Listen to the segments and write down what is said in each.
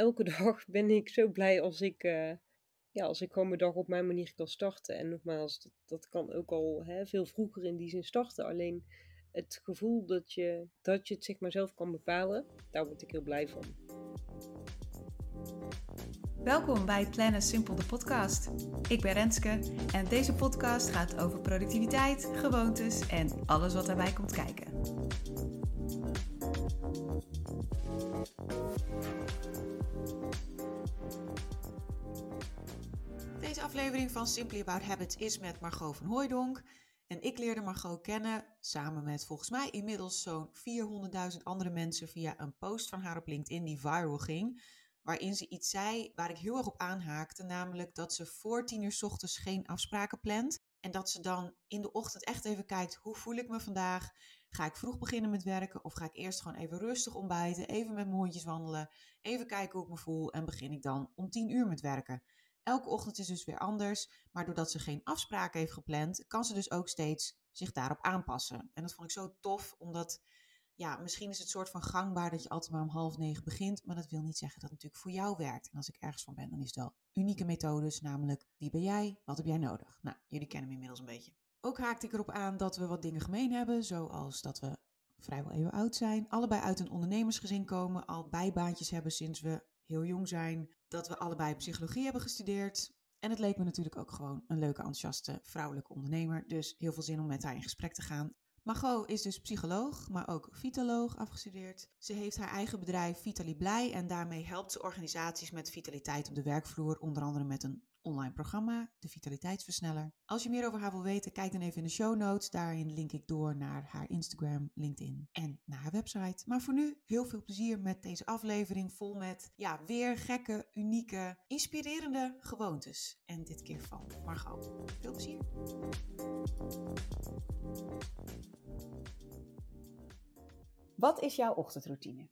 elke dag ben ik zo blij als ik, uh, ja, als ik gewoon mijn dag op mijn manier kan starten. En nogmaals, dat, dat kan ook al hè, veel vroeger in die zin starten. Alleen het gevoel dat je, dat je het zeg maar zelf kan bepalen, daar word ik heel blij van. Welkom bij Plannen Simpel de podcast. Ik ben Renske en deze podcast gaat over productiviteit, gewoontes en alles wat daarbij komt kijken. Deze aflevering van Simply About Habits is met Margot van Hooijdonk. En ik leerde Margot kennen samen met volgens mij inmiddels zo'n 400.000 andere mensen via een post van haar op LinkedIn die viral ging waarin ze iets zei waar ik heel erg op aanhaakte, namelijk dat ze voor tien uur ochtends geen afspraken plant. En dat ze dan in de ochtend echt even kijkt, hoe voel ik me vandaag? Ga ik vroeg beginnen met werken of ga ik eerst gewoon even rustig ontbijten, even met mijn hondjes wandelen, even kijken hoe ik me voel en begin ik dan om tien uur met werken? Elke ochtend is dus weer anders, maar doordat ze geen afspraken heeft gepland, kan ze dus ook steeds zich daarop aanpassen. En dat vond ik zo tof, omdat ja, misschien is het soort van gangbaar dat je altijd maar om half negen begint, maar dat wil niet zeggen dat het natuurlijk voor jou werkt. En als ik ergens van ben, dan is het wel unieke methodes, namelijk wie ben jij, wat heb jij nodig? Nou, jullie kennen me inmiddels een beetje. Ook haakte ik erop aan dat we wat dingen gemeen hebben, zoals dat we vrijwel even oud zijn, allebei uit een ondernemersgezin komen, al bijbaantjes hebben sinds we heel jong zijn, dat we allebei psychologie hebben gestudeerd. En het leek me natuurlijk ook gewoon een leuke, enthousiaste vrouwelijke ondernemer, dus heel veel zin om met haar in gesprek te gaan. Margot is dus psycholoog, maar ook vitaloog afgestudeerd. Ze heeft haar eigen bedrijf Vitali Blij en daarmee helpt ze organisaties met vitaliteit op de werkvloer, onder andere met een online programma, de Vitaliteitsversneller. Als je meer over haar wil weten, kijk dan even in de show notes. Daarin link ik door naar haar Instagram, LinkedIn en naar haar website. Maar voor nu heel veel plezier met deze aflevering vol met ja, weer gekke, unieke, inspirerende gewoontes. En dit keer van Margot. Veel plezier. Wat is jouw ochtendroutine?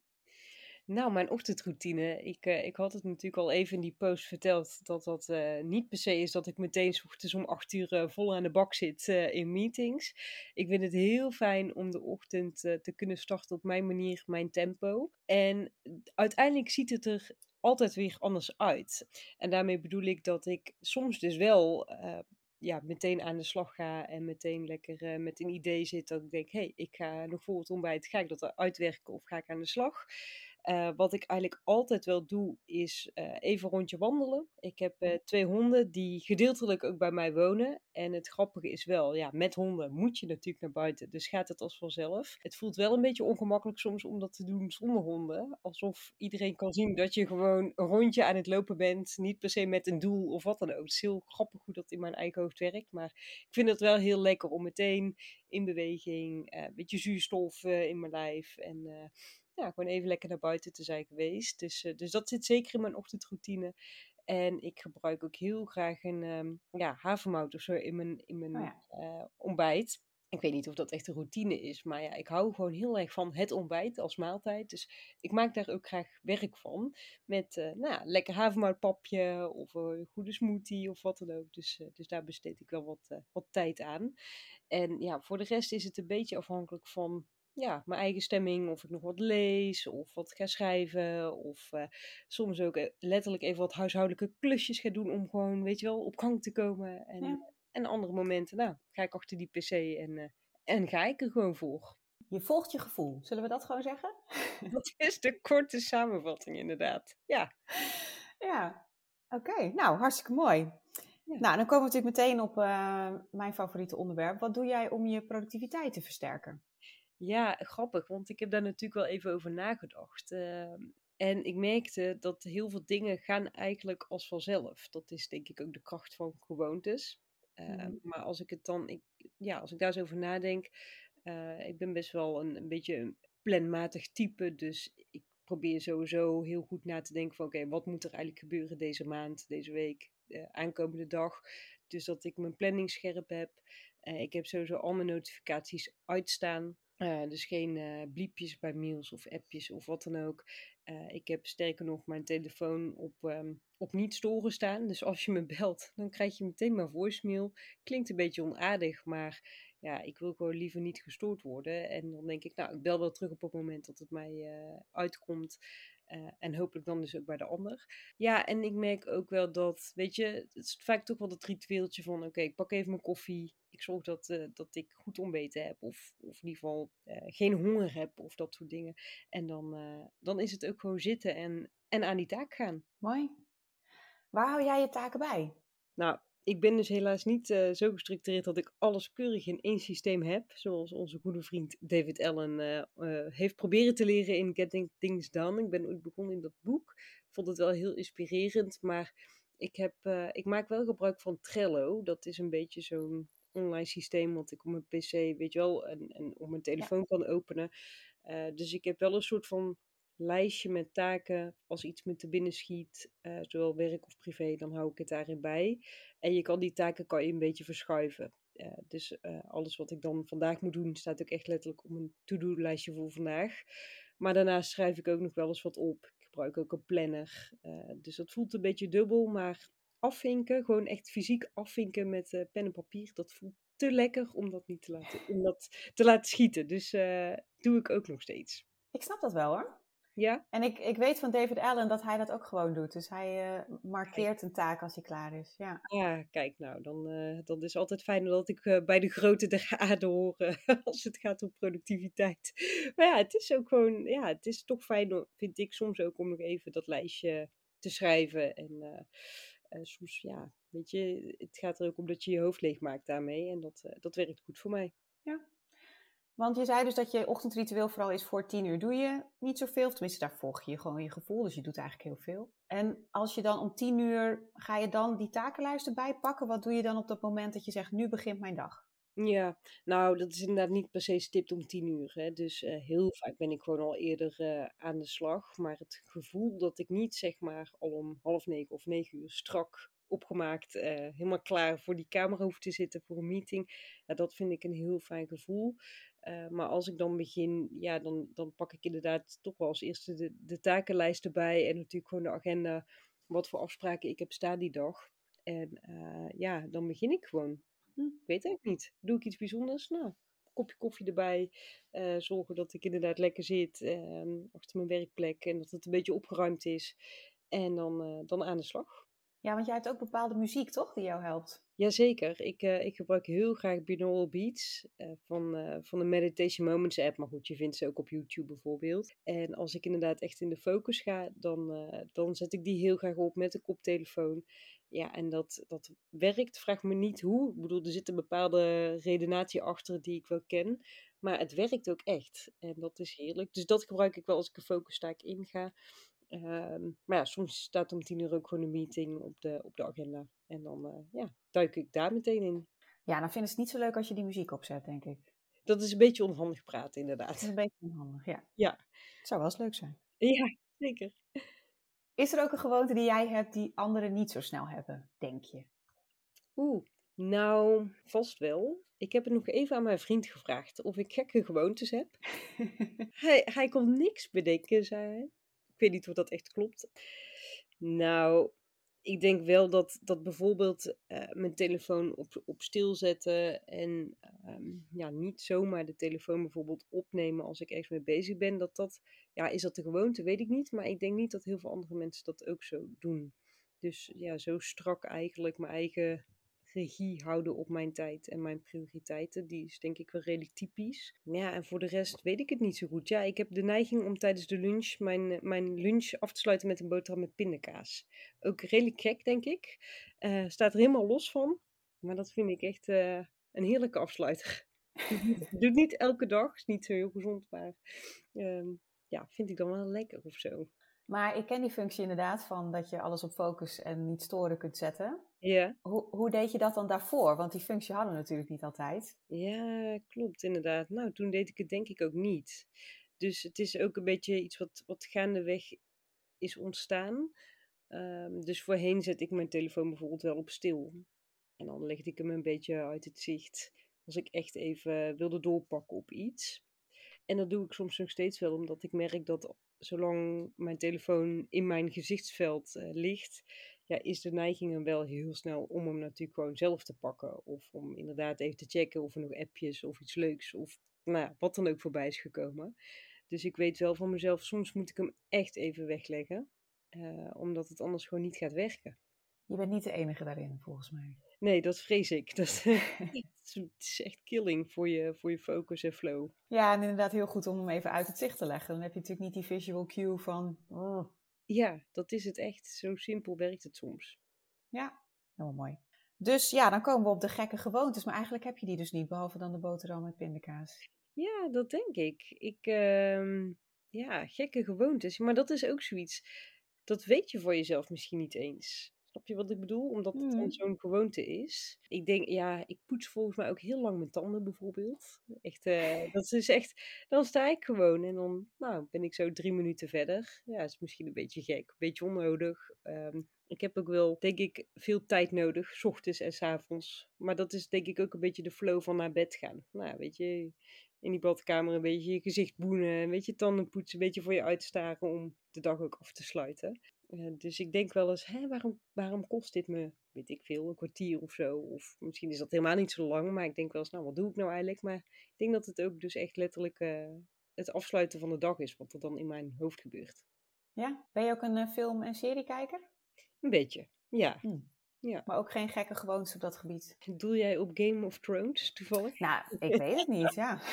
Nou, mijn ochtendroutine. Ik, uh, ik had het natuurlijk al even in die post verteld. Dat dat uh, niet per se is dat ik meteen ochtends om acht uur uh, vol aan de bak zit in meetings. Ik vind het heel fijn om de ochtend te kunnen starten op mijn manier, mijn tempo. En uiteindelijk ziet het er altijd weer anders uit. En daarmee bedoel ik dat ik soms dus wel ja, meteen aan de slag ga en meteen lekker met een idee zit dat ik denk, hé, hey, ik ga nog voor het ontbijt, ga ik dat uitwerken of ga ik aan de slag? Uh, wat ik eigenlijk altijd wel doe, is uh, even rondje wandelen. Ik heb uh, twee honden die gedeeltelijk ook bij mij wonen. En het grappige is wel, ja, met honden moet je natuurlijk naar buiten. Dus gaat het als vanzelf. Het voelt wel een beetje ongemakkelijk soms om dat te doen zonder honden. Alsof iedereen kan zien dat je gewoon een rondje aan het lopen bent. Niet per se met een doel of wat dan ook. Het is heel grappig hoe dat in mijn eigen hoofd werkt. Maar ik vind het wel heel lekker om meteen in beweging, een beetje zuurstof in mijn lijf. En ja, gewoon even lekker naar buiten te zijn geweest. Dus, uh, dus dat zit zeker in mijn ochtendroutine. En ik gebruik ook heel graag een um, ja, havermout of zo in mijn, in mijn oh ja. uh, ontbijt. Ik weet niet of dat echt een routine is, maar ja, ik hou gewoon heel erg van het ontbijt als maaltijd. Dus ik maak daar ook graag werk van. Met uh, nou, lekker havermoutpapje of een goede smoothie of wat dan ook. Dus, uh, dus daar besteed ik wel wat, wat tijd aan. En ja, voor de rest is het een beetje afhankelijk van ja, mijn eigen stemming, of ik nog wat lees, of wat ga schrijven, of uh, soms ook eh, letterlijk even wat huishoudelijke klusjes ga doen om gewoon, weet je wel, op gang te komen. En, ja. en andere momenten, nou, ga ik achter die pc en, uh, en ga ik er gewoon voor. Je volgt je gevoel, zullen we dat gewoon zeggen? Dat is de korte samenvatting, inderdaad. Ja. Ja, oké. Okay. Nou, hartstikke mooi. Ja. Nou, dan komen we natuurlijk meteen op uh, mijn favoriete onderwerp. Wat doe jij om je productiviteit te versterken? Ja, grappig, want ik heb daar natuurlijk wel even over nagedacht. Uh, en ik merkte dat heel veel dingen gaan eigenlijk als vanzelf. Dat is denk ik ook de kracht van gewoontes. Uh, mm. Maar als ik het dan, ik, ja, als ik daar eens over nadenk, uh, ik ben best wel een, een beetje een planmatig type. Dus ik probeer sowieso heel goed na te denken van oké, okay, wat moet er eigenlijk gebeuren deze maand, deze week, de aankomende dag. Dus dat ik mijn planning scherp heb. Uh, ik heb sowieso al mijn notificaties uitstaan. Uh, dus geen uh, bliepjes bij mails of appjes of wat dan ook. Uh, ik heb sterker nog mijn telefoon op, um, op niet storen staan. Dus als je me belt, dan krijg je meteen mijn voicemail. Klinkt een beetje onaardig, maar ja, ik wil gewoon liever niet gestoord worden. En dan denk ik, nou, ik bel wel terug op het moment dat het mij uitkomt. Uh, en hopelijk dan dus ook bij de ander. Ja, en ik merk ook wel dat, weet je, het is vaak toch wel dat ritueeltje van: oké, ik pak even mijn koffie. Ik zorg dat, uh, dat ik goed ontbeten heb. Of, of in ieder geval uh, geen honger heb. Of dat soort dingen. En dan, dan is het ook gewoon zitten en, en aan die taak gaan. Mooi. Waar hou jij je taken bij? Nou, ik ben dus helaas niet uh, zo gestructureerd dat ik alles keurig in één systeem heb. Zoals onze goede vriend David Allen uh, uh, heeft proberen te leren in Getting Things Done. Ik ben ooit begonnen in dat boek. Ik vond het wel heel inspirerend. Maar ik, heb, ik maak wel gebruik van Trello. Dat is een beetje zo'n online systeem wat ik op mijn pc, weet je wel, en, en op mijn telefoon ja. kan openen. dus ik heb wel een soort van lijstje met taken. Als iets me te binnen schiet, uh, zowel werk of privé, dan hou ik het daarin bij. En je kan die taken kan je een beetje verschuiven. Uh, dus uh, alles wat ik dan vandaag moet doen, staat ook echt letterlijk op een to-do-lijstje voor vandaag. Maar daarnaast schrijf ik ook nog wel eens wat op. Ik gebruik ook een planner. dus dat voelt een beetje dubbel, maar afvinken, gewoon echt fysiek afvinken met pen en papier, dat voelt te lekker om dat niet te laten, om dat te laten schieten. Dus doe ik ook nog steeds. Ik snap dat wel hoor. Ja. En ik, ik weet van David Allen dat hij dat ook gewoon doet. Dus hij uh, markeert een taak als hij klaar is. Ja, ja kijk nou, dan, uh, dan is het altijd fijn dat ik uh, bij de grote der aarde hoor als het gaat om productiviteit. Maar ja, het is ook gewoon, ja, het is toch fijn, vind ik soms ook, om nog even dat lijstje te schrijven. En soms, ja, weet je, het gaat er ook om dat je je hoofd leeg maakt daarmee. En dat, dat werkt goed voor mij. Ja, want je zei dus dat je ochtendritueel vooral is voor tien uur. Doe je niet zoveel, tenminste daar volg je gewoon je gevoel, dus je doet eigenlijk heel veel. En als je dan om tien uur, ga je dan die takenlijsten bijpakken? Wat doe je dan op dat moment dat je zegt, nu begint mijn dag? Ja, nou, dat is inderdaad niet per se stipt om tien uur. Hè. Dus uh, heel vaak ben ik gewoon al eerder uh, aan de slag. Maar het gevoel dat ik niet zeg maar al om half negen of negen uur strak opgemaakt, uh, helemaal klaar voor die camera hoef te zitten voor een meeting. Dat vind ik een heel fijn gevoel. Uh, maar als ik dan begin, ja, dan, dan pak ik inderdaad toch wel als eerste de, de takenlijst erbij. En natuurlijk gewoon de agenda, wat voor afspraken ik heb staan die dag. En uh, ja, dan begin ik gewoon. Hm, weet ik niet. Doe ik iets bijzonders? Nou, kopje koffie erbij. Uh, zorgen dat ik inderdaad lekker zit achter mijn werkplek. En dat het een beetje opgeruimd is. En dan, dan aan de slag. Ja, want jij hebt ook bepaalde muziek, toch, die jou helpt? Jazeker, ik, uh, ik gebruik heel graag binaural beats uh, van, uh, van de Meditation Moments app. Maar goed, je vindt ze ook op YouTube bijvoorbeeld. En als ik inderdaad echt in de focus ga, dan, dan zet ik die heel graag op met de koptelefoon. Ja, en dat, dat werkt. Vraag me niet hoe. Ik bedoel, er zit een bepaalde redenatie achter die ik wel ken. Maar het werkt ook echt. En dat is heerlijk. Dus dat gebruik ik wel als ik een focustaak inga. Um, maar ja, soms staat om tien uur ook gewoon een meeting op de, op de agenda. En dan uh, ja, duik ik daar meteen in. Ja, dan vinden ze het niet zo leuk als je die muziek opzet, denk ik. Dat is een beetje onhandig praten, inderdaad. Dat is een beetje onhandig, ja. Ja. Het zou wel eens leuk zijn. Ja, zeker. Is er ook een gewoonte die jij hebt die anderen niet zo snel hebben, denk je? Oeh, nou, vast wel. Ik heb het nog even aan mijn vriend gevraagd of ik gekke gewoontes heb. hij, hij kon niks bedenken, zei hij. Ik weet niet of dat echt klopt. Nou, ik denk wel dat, dat bijvoorbeeld uh, mijn telefoon op, op stil zetten en um, ja, niet zomaar de telefoon bijvoorbeeld opnemen als ik ergens mee bezig ben, dat dat, ja, is dat de gewoonte, weet ik niet, maar ik denk niet dat heel veel andere mensen dat ook zo doen. Dus ja, zo strak eigenlijk mijn eigen regie houden op mijn tijd en mijn prioriteiten. Die is denk ik wel redelijk typisch. Ja, en voor de rest weet ik het niet zo goed. Ja, ik heb de neiging om tijdens de lunch mijn, eh, mijn lunch af te sluiten met een boterham met pindakaas. Ook redelijk gek, denk ik. Uh, staat er helemaal los van. Maar dat vind ik echt uh, een heerlijke afsluiter. Doe het niet elke dag, is niet zo heel gezond, maar uh, ja, vind ik dan wel lekker of zo. Maar ik ken die functie inderdaad van dat je alles op focus en niet storen kunt zetten. Ja. Hoe, hoe deed je dat dan daarvoor? Want die functie hadden we natuurlijk niet altijd. Ja, klopt inderdaad. Nou, toen deed ik het denk ik ook niet. Dus het is ook een beetje iets wat, wat gaandeweg is ontstaan. Um, dus voorheen zet ik mijn telefoon bijvoorbeeld wel op stil. En dan legde ik hem een beetje uit het zicht. Als ik echt even wilde doorpakken op iets. En dat doe ik soms nog steeds wel, omdat ik merk dat zolang mijn telefoon in mijn gezichtsveld uh, ligt, ja, is de neiging er wel heel snel om hem natuurlijk gewoon zelf te pakken. Of om inderdaad even te checken of er nog appjes of iets leuks of nou ja, wat dan ook voorbij is gekomen. Dus ik weet wel van mezelf, soms moet ik hem echt even wegleggen. eh, omdat het anders gewoon niet gaat werken. Je bent niet de enige daarin, volgens mij. Nee, dat vrees ik. Dat, het is- het is echt killing voor je, voor je focus en flow. Ja, en inderdaad heel goed om hem even uit het zicht te leggen. Dan heb je natuurlijk niet die visual cue van... oh, Ja, dat is het echt. Zo simpel werkt het soms. Ja, heel mooi. Dus ja, dan komen we op de gekke gewoontes. Maar eigenlijk heb je die dus niet, behalve dan de boterham met pindakaas. Ja, dat denk ik. Ik, ehm, ja, gekke gewoontes. Maar dat is ook zoiets. Dat weet je voor jezelf misschien niet eens. Snap je wat ik bedoel? Omdat het dan Mhm. zo'n gewoonte is. Ik denk, ja, ik poets volgens mij ook heel lang mijn tanden bijvoorbeeld. Echt, eh, dat is echt, dan sta ik gewoon en dan nou, ben ik zo drie minuten verder. Ja, dat is misschien een beetje gek, een beetje onnodig. Ehm, ik heb ook wel, denk ik, veel tijd nodig, 's ochtends en 's avonds. Maar dat is denk ik ook een beetje de flow van naar bed gaan. Nou, weet je, in die badkamer een beetje je gezicht boenen, een beetje tanden poetsen, een beetje voor je uitstaren om de dag ook af te sluiten. Eh, dus ik denk wel eens, hè, waarom, waarom kost dit me, weet ik veel, een kwartier of zo? Of misschien is dat helemaal niet zo lang, maar ik denk wel eens, nou, wat doe ik nou eigenlijk? Maar ik denk dat het ook dus echt letterlijk eh, het afsluiten van de dag is, wat er dan in mijn hoofd gebeurt. Ja? Ben je ook een eh, film- en seriekijker? Een beetje, ja. Maar ook geen gekke gewoontes op dat gebied? Doe jij op Game of Thrones toevallig? Nou, ik weet het niet, ja.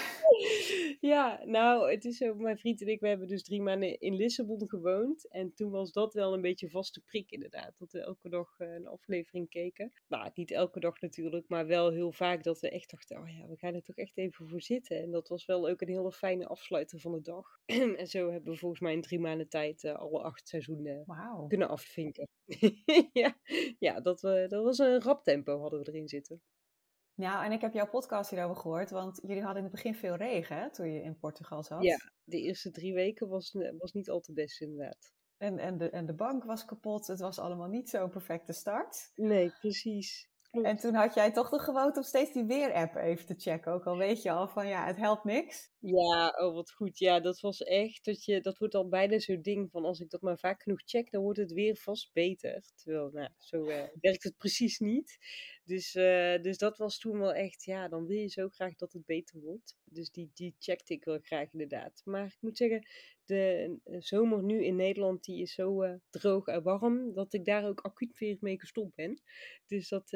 Ja, nou, het is zo, mijn vriend en ik, we hebben dus drie maanden in Lissabon gewoond. En toen was dat wel een beetje vaste prik inderdaad, dat we elke dag eh, een aflevering keken. Nou, niet elke dag natuurlijk, maar wel heel vaak dat we echt dachten, oh ja, we gaan er toch echt even voor zitten. En dat was wel ook een hele fijne afsluiter van de dag. en zo hebben we volgens mij in drie maanden tijd eh, alle acht seizoenen kunnen afvinken. ja, ja dat, we, dat was een rap tempo hadden we erin zitten. Nou, en ik heb jouw podcast hierover gehoord, want jullie hadden in het begin veel regen, hè, toen je in Portugal zat. Ja, de eerste drie weken was, was niet al te best inderdaad. En, en, de, en de bank was kapot, het was allemaal niet zo'n perfecte start. Nee, precies. En toen had jij toch de gewoonte om steeds die weer-app even te checken. Ook al weet je al van ja, het helpt niks. Ja, oh wat goed. Ja, dat was echt, dat, je, dat wordt al bijna zo'n ding van als ik dat maar vaak genoeg check, dan wordt het weer vast beter. Terwijl, nou, zo eh, werkt het precies niet. Dus, eh, dus dat was toen wel echt, ja, dan wil je zo graag dat het beter wordt. Dus die, die checkte ik wel graag inderdaad. Maar ik moet zeggen, de zomer nu in Nederland, die is zo eh, droog en warm, dat ik daar ook acuut weer mee gestopt ben. Dus dat,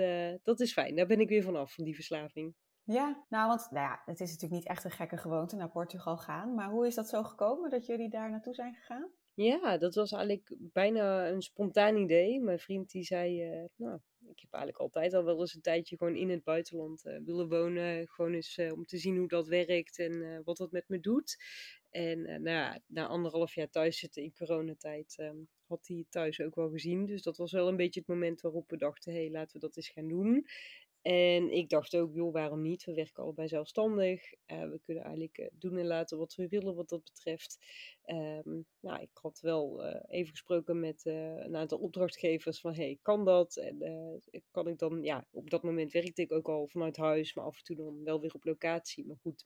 dat is fijn. Daar ben ik weer vanaf, van die verslaving. Ja, nou want nou ja, het is natuurlijk niet echt een gekke gewoonte naar Portugal gaan. Maar hoe is dat zo gekomen dat jullie daar naartoe zijn gegaan? Ja, dat was eigenlijk bijna een spontaan idee. Mijn vriend die zei, eh, nou, ik heb eigenlijk altijd al wel eens een tijdje gewoon in het buitenland eh, willen wonen. Gewoon eens eh, om te zien hoe dat werkt en wat dat met me doet. En nou ja, na anderhalf jaar thuis zitten in coronatijd ehm, had hij thuis ook wel gezien. Dus dat was wel een beetje het moment waarop we dachten, hé, hey, laten we dat eens gaan doen. En ik dacht ook, joh, waarom niet? We werken allebei zelfstandig. Eh, we kunnen eigenlijk eh, doen en laten wat we willen wat dat betreft. Ehm, nou, ik had wel eh, even gesproken met een aantal opdrachtgevers van, hey, kan dat? En kan ik dan, ja, op dat moment werkte ik ook al vanuit huis, maar af en toe dan wel weer op locatie. Maar goed,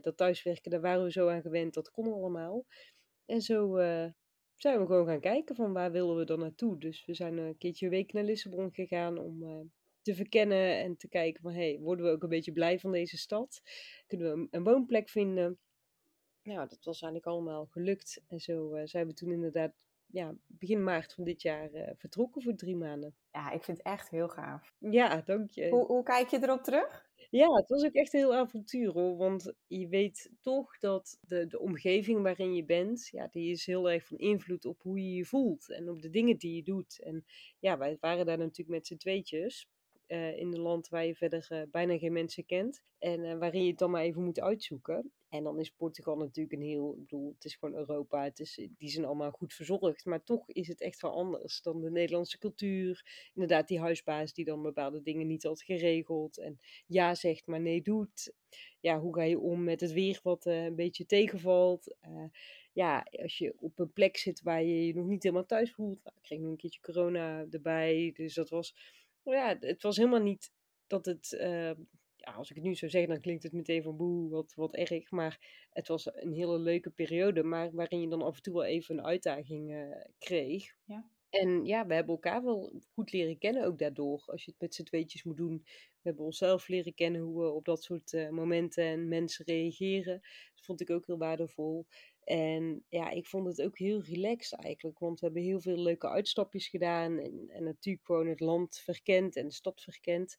dat thuiswerken, daar waren we zo aan gewend, dat kon allemaal. En zo zijn we gewoon gaan kijken van waar willen we dan naartoe. Dus we zijn een keertje een week naar Lissabon gegaan om... te verkennen en te kijken van, hey, worden we ook een beetje blij van deze stad? Kunnen we een, een woonplek vinden? Nou, dat was eigenlijk allemaal gelukt. En zo eh, zijn we toen inderdaad ja, begin maart van dit jaar eh, vertrokken voor drie maanden. Ja, ik vind het echt heel gaaf. Ja, dank je. Hoe, hoe kijk je erop terug? Ja, het was ook echt een heel avontuur hoor. Want je weet toch dat de, de omgeving waarin je bent, ja, die is heel erg van invloed op hoe je je voelt en op de dingen die je doet. En ja, wij waren daar natuurlijk met z'n tweetjes. Eh, in een land waar je verder eh, bijna geen mensen kent. En eh, waarin je het dan maar even moet uitzoeken. En dan is Portugal natuurlijk een heel, ik bedoel, het is gewoon Europa. Het is, die zijn allemaal goed verzorgd. Maar toch is het echt wel anders dan de Nederlandse cultuur. Inderdaad, die huisbaas die dan bepaalde dingen niet had geregeld. En ja zegt, maar nee doet. Ja, hoe ga je om met het weer wat een beetje tegenvalt? Ja, als je op een plek zit waar je je nog niet helemaal thuis voelt. Nou, ik kreeg nog een keertje corona erbij. Dus dat was, ja, het was helemaal niet dat het... Uh, ja, als ik het nu zo zeg, dan klinkt het meteen van boe, wat, wat erg. Maar het was een hele leuke periode, maar waarin je dan af en toe wel even een uitdaging uh, kreeg. Ja. En ja, we hebben elkaar wel goed leren kennen ook daardoor. Als je het met z'n tweetjes moet doen. We hebben onszelf leren kennen hoe we op dat soort uh, momenten en mensen reageren. Dat vond ik ook heel waardevol. En ja, ik vond het ook heel relaxed eigenlijk, want we hebben heel veel leuke uitstapjes gedaan en, en natuurlijk gewoon het land verkend en de stad verkend.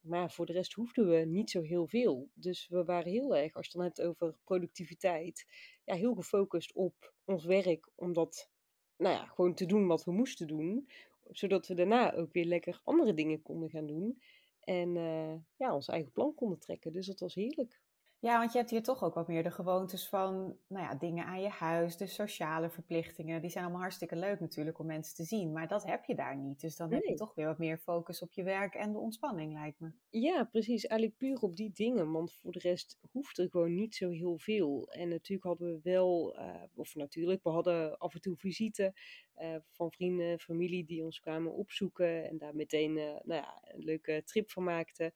Maar voor de rest hoefden we niet zo heel veel. Dus we waren heel erg, als je het dan hebt over productiviteit, ja, heel gefocust op ons werk. Om dat, nou ja, gewoon te doen wat we moesten doen. Zodat we daarna ook weer lekker andere dingen konden gaan doen. En uh, ja, ons eigen plan konden trekken. Dus dat was heerlijk. Ja, want je hebt hier toch ook wat meer de gewoontes van nou ja, dingen aan je huis, de sociale verplichtingen. Die zijn allemaal hartstikke leuk natuurlijk om mensen te zien, maar dat heb je daar niet. Dus dan heb je toch weer wat meer focus op je werk en de ontspanning, lijkt me. Ja, precies. Eigenlijk puur op die dingen, want voor de rest hoeft er gewoon niet zo heel veel. En natuurlijk hadden we wel, uh, of natuurlijk, we hadden af en toe visite uh, van vrienden, familie die ons kwamen opzoeken en daar meteen uh, nou ja, een leuke trip van maakten.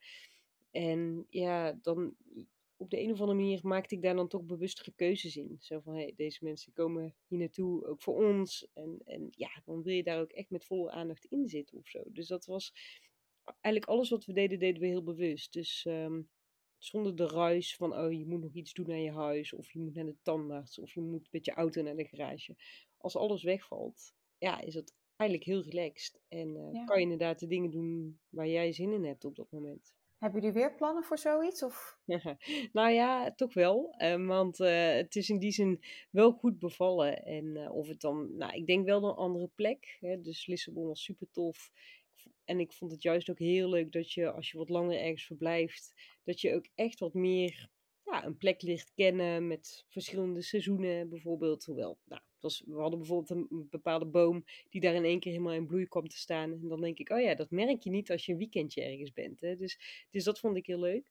En ja, dan op de een of andere manier maakte ik daar dan toch bewustere keuzes in. Zo van, hé, hey, deze mensen komen hier naartoe, ook voor ons. En, en ja, dan wil je daar ook echt met volle aandacht in zitten of zo. Dus dat was eigenlijk alles wat we deden, deden we heel bewust. Dus um, zonder de ruis van, oh, je moet nog iets doen aan je huis. Of je moet naar de tandarts. Of je moet met je auto naar de garage. Als alles wegvalt, ja, is het eigenlijk heel relaxed. En uh, ja. kan je inderdaad de dingen doen waar jij zin in hebt op dat moment. Hebben jullie weer plannen voor zoiets? Of? nou ja, toch wel. Uh, want uh, het is in die zin wel goed bevallen. En uh, of het dan, nou, ik denk wel een andere plek. Hè? Dus Lissabon was super tof. En ik vond het juist ook heel leuk dat je, als je wat langer ergens verblijft, dat je ook echt wat meer ja, een plek ligt kennen met verschillende seizoenen bijvoorbeeld. Hoewel, nou, was, we hadden bijvoorbeeld een bepaalde boom die daar in één keer helemaal in bloei kwam te staan. En dan denk ik, oh ja, dat merk je niet als je een weekendje ergens bent. Hè? Dus, dus dat vond ik heel leuk.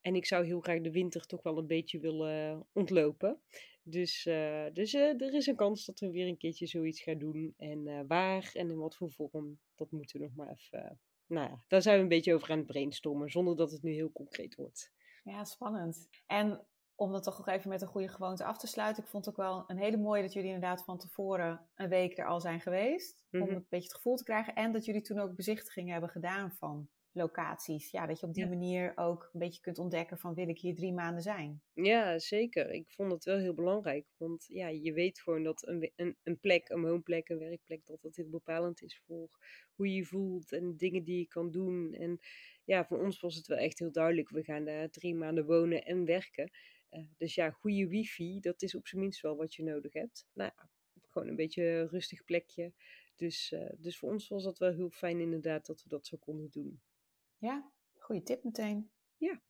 En ik zou heel graag de winter toch wel een beetje willen ontlopen. Dus, uh, dus uh, er is een kans dat we weer een keertje zoiets gaan doen. En uh, waar en in wat voor vorm, dat moeten we nog maar even... nou ja, daar zijn we een beetje over aan het brainstormen, zonder dat het nu heel concreet wordt. Ja, spannend. En om dat toch nog even met een goede gewoonte af te sluiten. Ik vond het ook wel een hele mooie dat jullie inderdaad van tevoren een week er al zijn geweest. Om mhm. een beetje het gevoel te krijgen. En dat jullie toen ook bezichtigingen hebben gedaan van locaties. Ja, dat je op die manier ook een beetje kunt ontdekken van wil ik hier drie maanden zijn. Ja, zeker. Ik vond het wel heel belangrijk. Want ja, je weet gewoon dat een, een, een plek, een woonplek, een werkplek, dat dat heel bepalend is voor hoe je je voelt en dingen die je kan doen. En ja, voor ons was het wel echt heel duidelijk. We gaan daar drie maanden wonen en werken. Uh, dus ja, goede wifi, dat is op zijn minst wel wat je nodig hebt. Nou ja, gewoon een beetje een rustig plekje. Dus, uh, dus voor ons was dat wel heel fijn inderdaad dat we dat zo konden doen. Ja, goede tip meteen. Ja.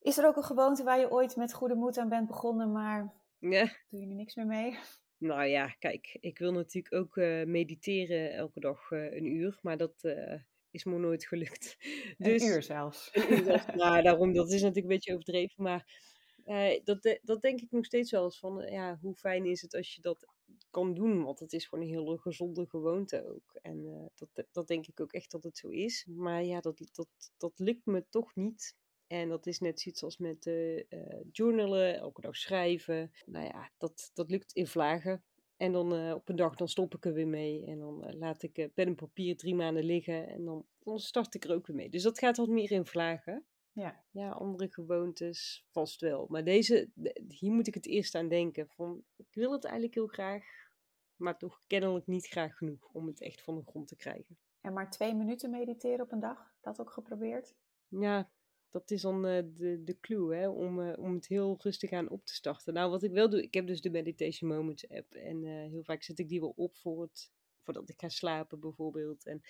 Is er ook een gewoonte waar je ooit met goede moed aan bent begonnen, maar ja. doe je nu niks meer mee? Nou ja, kijk, ik wil natuurlijk ook uh, mediteren elke dag een uur, maar dat is me nooit gelukt. Dus, een uur zelfs. Een uur zelfs. nou, daarom, dat is natuurlijk een beetje overdreven, maar dat, dat denk ik nog steeds wel eens van, ja, hoe fijn is het als je dat kan doen? Want het is gewoon een hele gezonde gewoonte ook. En uh, dat, dat denk ik ook echt dat het zo is. Maar ja, dat, dat, dat lukt me toch niet. En dat is net zoiets als met uh, journalen, elke dag schrijven. Nou ja, dat, dat lukt in vlagen. En dan op een dag dan stop ik er weer mee. En dan laat ik pen en papier drie maanden liggen. En dan, dan start ik er ook weer mee. Dus dat gaat wat meer in vlagen. Ja. ja, andere gewoontes vast wel. Maar deze, hier moet ik het eerst aan denken. Van, ik wil het eigenlijk heel graag, maar toch kennelijk niet graag genoeg om het echt van de grond te krijgen. En maar twee minuten mediteren op een dag, dat ook geprobeerd? Ja, dat is dan uh, de, de clue, hè, om, uh, om het heel rustig aan op te starten. Nou, wat ik wel doe, ik heb dus de Meditation Moments app. En uh, heel vaak zet ik die wel op voor het, voordat ik ga slapen bijvoorbeeld. En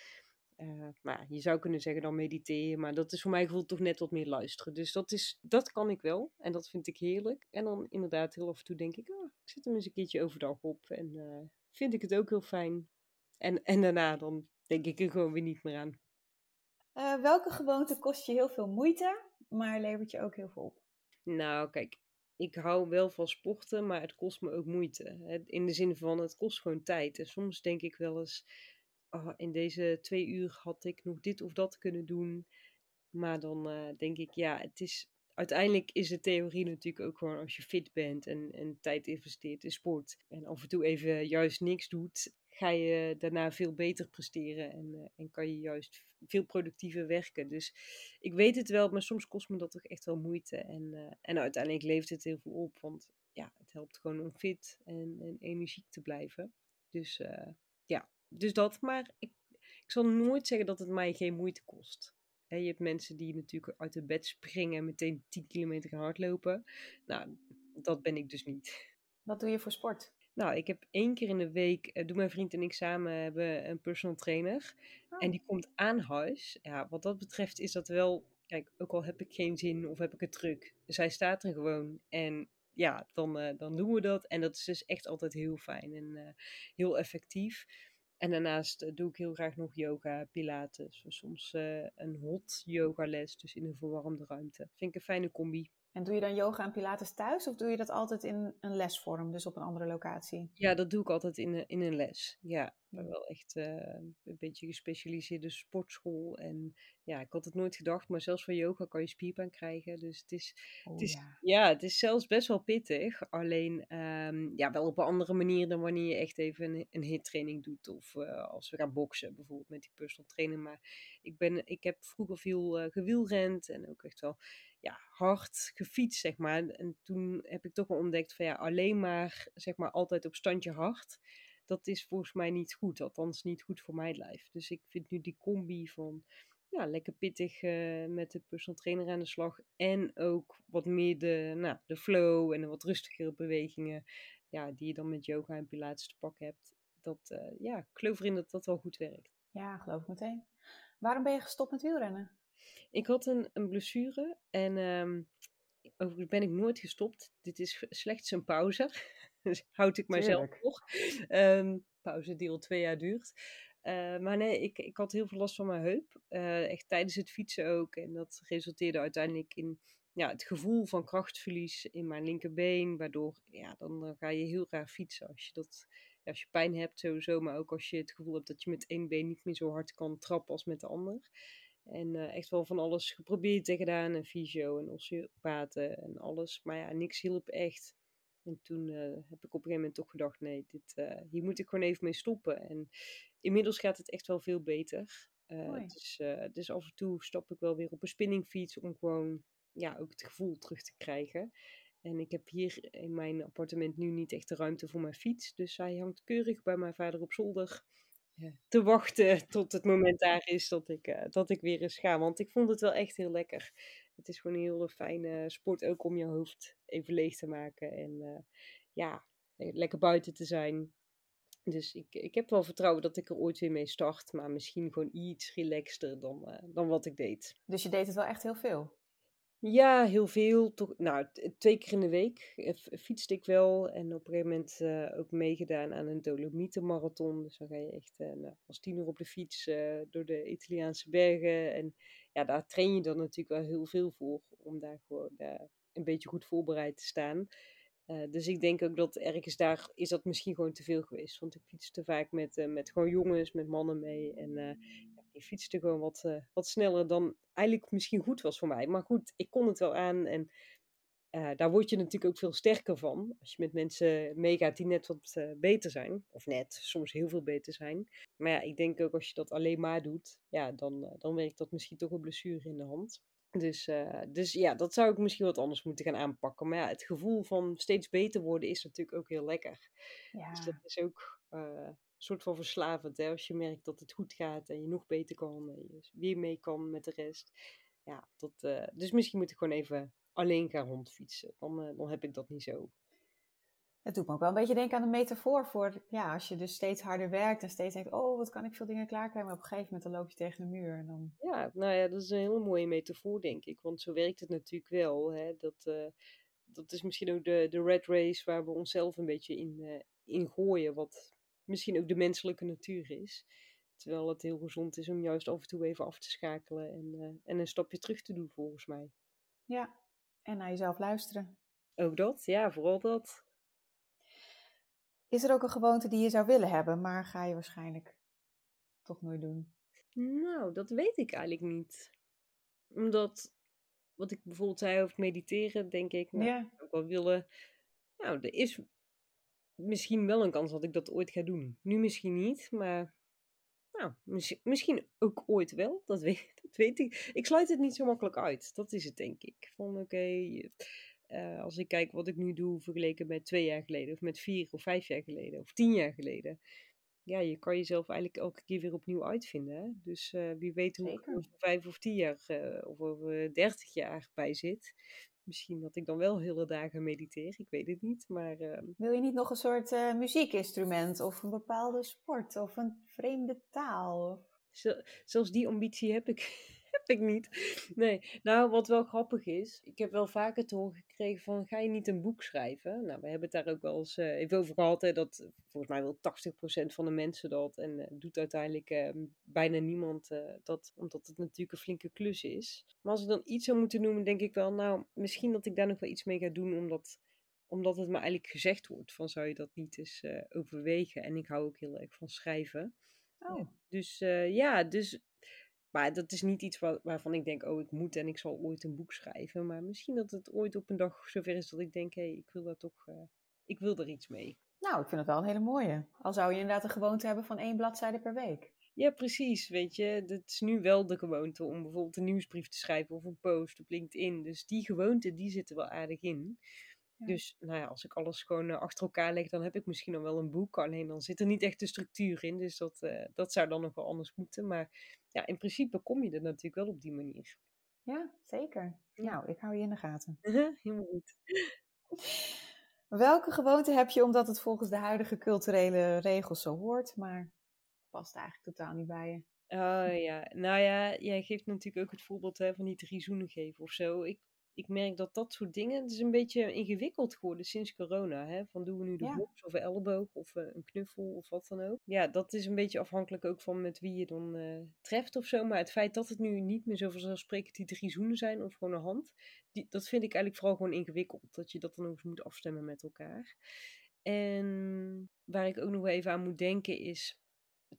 uh, nou, je zou kunnen zeggen dan mediteren, maar dat is voor mijn gevoel toch net wat meer luisteren. Dus dat, is, dat kan ik wel en dat vind ik heerlijk. En dan inderdaad heel af en toe denk ik, oh, ik zet hem eens een keertje overdag op en uh, vind ik het ook heel fijn. En, en daarna dan denk ik er gewoon weer niet meer aan. Uh, welke gewoonte kost je heel veel moeite, maar levert je ook heel veel op? Nou, kijk, ik hou wel van sporten, maar het kost me ook moeite. In de zin van, het kost gewoon tijd. En soms denk ik wel eens oh, in deze twee uur had ik nog dit of dat kunnen doen. Maar dan uh, denk ik, ja, het is, uiteindelijk is de theorie natuurlijk ook gewoon als je fit bent en, en tijd investeert in sport. En af en toe even juist niks doet, ga je daarna veel beter presteren en, uh, en kan je juist veel productiever werken. Dus ik weet het wel, maar soms kost me dat toch echt wel moeite. En, uh, en uiteindelijk levert het heel veel op, want ja, het helpt gewoon om fit en, en energiek te blijven. Dus ja, dus dat. Maar ik, ik zal nooit zeggen dat het mij geen moeite kost. je hebt mensen die natuurlijk uit het bed springen en meteen 10 kilometer gaan hardlopen. Nou, dat ben ik dus niet. Wat doe je voor sport? Nou, ik heb één keer in de week, uh, doen mijn vriend en ik samen hebben een personal trainer. En die oh. komt aan huis. Ja, wat dat betreft is dat wel, kijk, ook al heb ik geen zin of heb ik het druk. Dus hij staat er gewoon en ja, dan, uh, dan doen we dat. En dat is dus echt altijd heel fijn en uh, heel effectief. En daarnaast doe ik heel graag nog yoga, pilates. Soms een hot yoga les, dus in een verwarmde ruimte. Vind ik een fijne combi. En doe je dan yoga en pilates thuis of doe je dat altijd in een lesvorm, dus op een andere locatie? Ja, dat doe ik altijd in, in een les. Ja, maar wel echt uh, een beetje gespecialiseerde sportschool. En ja, ik had het nooit gedacht, maar zelfs voor yoga kan je spierpijn krijgen. Dus het is, het oh is ja. ja. het is zelfs best wel pittig. Alleen um, ja, wel op een andere manier dan wanneer je echt even een, een hittraining doet. Of uh, als we gaan boksen bijvoorbeeld met die personal trainer. Maar ik, ben, ik heb vroeger veel uh, gewielrend en ook echt wel ja, hard gefietst, zeg maar. En toen heb ik toch wel ontdekt van ja, alleen maar, zeg maar, altijd op standje hard. Dat is volgens mij niet goed, althans niet goed voor mijn lijf. Dus ik vind nu die combi van ja, lekker pittig uh, met de personal trainer aan de slag. En ook wat meer de, nou, de flow en wat rustigere bewegingen. Ja, die je dan met yoga en pilates te pakken hebt. Dat, uh, ja, ik geloof erin dat dat wel goed werkt. Ja, geloof ik meteen. Waarom ben je gestopt met wielrennen? Ik had een, een blessure en um, overigens ben ik nooit gestopt. Dit is slechts een pauze. dus houd ik mijzelf nog. Um, pauze die al twee jaar duurt. Uh, maar nee, ik, ik had heel veel last van mijn heup. Uh, echt tijdens het fietsen ook. En dat resulteerde uiteindelijk in ja, het gevoel van krachtverlies in mijn linkerbeen. Waardoor, ja, dan, dan ga je heel raar fietsen. Als je, dat, ja, als je pijn hebt sowieso, maar ook als je het gevoel hebt dat je met één been niet meer zo hard kan trappen als met de ander. En uh, echt wel van alles geprobeerd en gedaan. En fysio en osteopaten en alles. Maar ja, niks hielp echt. En toen uh, heb ik op een gegeven moment toch gedacht, nee, dit, uh, hier moet ik gewoon even mee stoppen. En inmiddels gaat het echt wel veel beter. dus, dus af en toe stap ik wel weer op een spinningfiets om gewoon ja, ook het gevoel terug te krijgen. En ik heb hier in mijn appartement nu niet echt de ruimte voor mijn fiets. Dus hij hangt keurig bij mijn vader op zolder te wachten tot het moment daar is dat ik, uh, dat ik weer eens ga. Want ik vond het wel echt heel lekker. Het is gewoon een hele fijne sport ook om je hoofd even leeg te maken. En uh, ja, lekker buiten te zijn. Dus ik, ik heb wel vertrouwen dat ik er ooit weer mee start. Maar misschien gewoon iets relaxter dan, uh, dan wat ik deed. Dus je deed het wel echt heel veel? Ja, heel veel. Toch, nou, twee keer in de week eh, fietste ik wel. En op een gegeven moment ook meegedaan aan een Dolomietenmarathon. Dus dan ga je echt uh, nou, als tiener op de fiets door de Italiaanse bergen. En ja, daar train je dan natuurlijk wel heel veel voor. Om daar gewoon een beetje goed voorbereid te staan. dus ik denk ook dat ergens daar is dat misschien gewoon te veel geweest. Want ik fietste vaak met, met gewoon jongens, met mannen mee. En ik fietste gewoon wat, uh, wat sneller dan eigenlijk misschien goed was voor mij. Maar goed, ik kon het wel aan en uh, daar word je natuurlijk ook veel sterker van. Als je met mensen meegaat die net wat uh, beter zijn. Of net, soms heel veel beter zijn. Maar ja, ik denk ook als je dat alleen maar doet, ja, dan, dan werkt dat misschien toch een blessure in de hand. Dus, dus ja, dat zou ik misschien wat anders moeten gaan aanpakken. Maar ja, het gevoel van steeds beter worden is natuurlijk ook heel lekker. Ja. Dus dat is ook soort van verslavend. Hè? Als je merkt dat het goed gaat en je nog beter kan en je weer mee kan met de rest. Ja, dat, uh, dus misschien moet ik gewoon even alleen gaan rondfietsen. Dan, uh, dan heb ik dat niet zo. Het doet me ook wel een beetje denken aan een metafoor voor, ja, als je dus steeds harder werkt en steeds denkt, oh, wat kan ik veel dingen klaarkrijgen, maar op een gegeven moment dan loop je tegen de muur. En dan... Ja, nou ja, dat is een hele mooie metafoor, denk ik. Want zo werkt het natuurlijk wel. Hè? Dat, uh, dat is misschien ook de, de red race waar we onszelf een beetje in, in gooien. Wat misschien ook de menselijke natuur is. Terwijl het heel gezond is om juist af en toe even af te schakelen en, uh, en een stapje terug te doen, volgens mij. Ja, en naar jezelf luisteren. Ook dat, ja, vooral dat. Is er ook een gewoonte die je zou willen hebben, maar ga je waarschijnlijk toch nooit doen? Nou, dat weet ik eigenlijk niet. Omdat, wat ik bijvoorbeeld zei over mediteren, denk ik, nou, ja. ik ook wel willen. Nou, er is misschien wel een kans dat ik dat ooit ga doen. Nu misschien niet, maar nou, misschien ook ooit wel. Dat weet, dat weet ik. Ik sluit het niet zo makkelijk uit. Dat is het, denk ik. Van oké, eh, als ik kijk wat ik nu doe vergeleken met twee jaar geleden, of met vier of vijf jaar geleden, of tien jaar geleden. Ja, je kan jezelf eigenlijk elke keer weer opnieuw uitvinden. Hè? Dus uh, wie weet hoe ik over vijf of tien jaar uh, of over dertig jaar bij zit. Misschien dat ik dan wel hele dagen mediteer, ik weet het niet. Maar, uh... Wil je niet nog een soort muziekinstrument of een bepaalde sport of een vreemde taal? Zelfs die ambitie heb ik ik niet. Nee, nou wat wel grappig is, ik heb wel vaker te horen gekregen van ga je niet een boek schrijven? Nou, we hebben het daar ook wel eens uh, even over gehad, hè, dat volgens mij wil 80% van de mensen dat en uh, doet uiteindelijk uh, bijna niemand eh, dat, omdat het natuurlijk een flinke klus is. Maar als ik dan iets zou moeten noemen, denk ik wel, nou, misschien dat ik daar nog wel iets mee ga doen, omdat omdat het me eigenlijk gezegd wordt van zou je dat niet eens overwegen. En ik hou ook heel erg van schrijven. Oh. Dus ja, dus maar dat is niet iets waar, waarvan ik denk, oh, ik moet en ik zal ooit een boek schrijven. Maar misschien dat het ooit op een dag zover is dat ik denk, hé, hey, ik wil daar toch, uh, ik wil er iets mee. Nou, ik vind het wel een hele mooie. Al zou je inderdaad een gewoonte hebben van één bladzijde per week. Ja, precies. Weet je, het is nu wel de gewoonte om bijvoorbeeld een nieuwsbrief te schrijven of een post op LinkedIn. Dus die gewoonte, die zit er wel aardig in. Dus nou ja, als ik alles gewoon uh, achter elkaar leg, dan heb ik misschien al wel een boek. Alleen dan zit er niet echt de structuur in. Dus dat, uh, dat zou dan nog wel anders moeten. Maar ja, in principe kom je er natuurlijk wel op die manier. Ja, zeker. Nou, ik hou je in de gaten. Helemaal goed. Welke gewoonte heb je omdat het volgens de huidige culturele regels zo hoort, maar past eigenlijk totaal niet bij je? Oh ja, nou ja, jij geeft natuurlijk ook het voorbeeld hè, van die drie zoenen geven of zo. Ik ik merk dat dat soort dingen, het is een beetje ingewikkeld geworden sinds corona. Hè? Van doen we nu de ja. box of een elleboog of uh, een knuffel of wat dan ook. Ja, dat is een beetje afhankelijk ook van met wie je dan uh, treft of zo. Maar het feit dat het nu niet meer zo vanzelfsprekend die drie zoenen zijn of gewoon een hand, die, dat vind ik eigenlijk vooral gewoon ingewikkeld. Dat je dat dan ook eens moet afstemmen met elkaar. En waar ik ook nog even aan moet denken is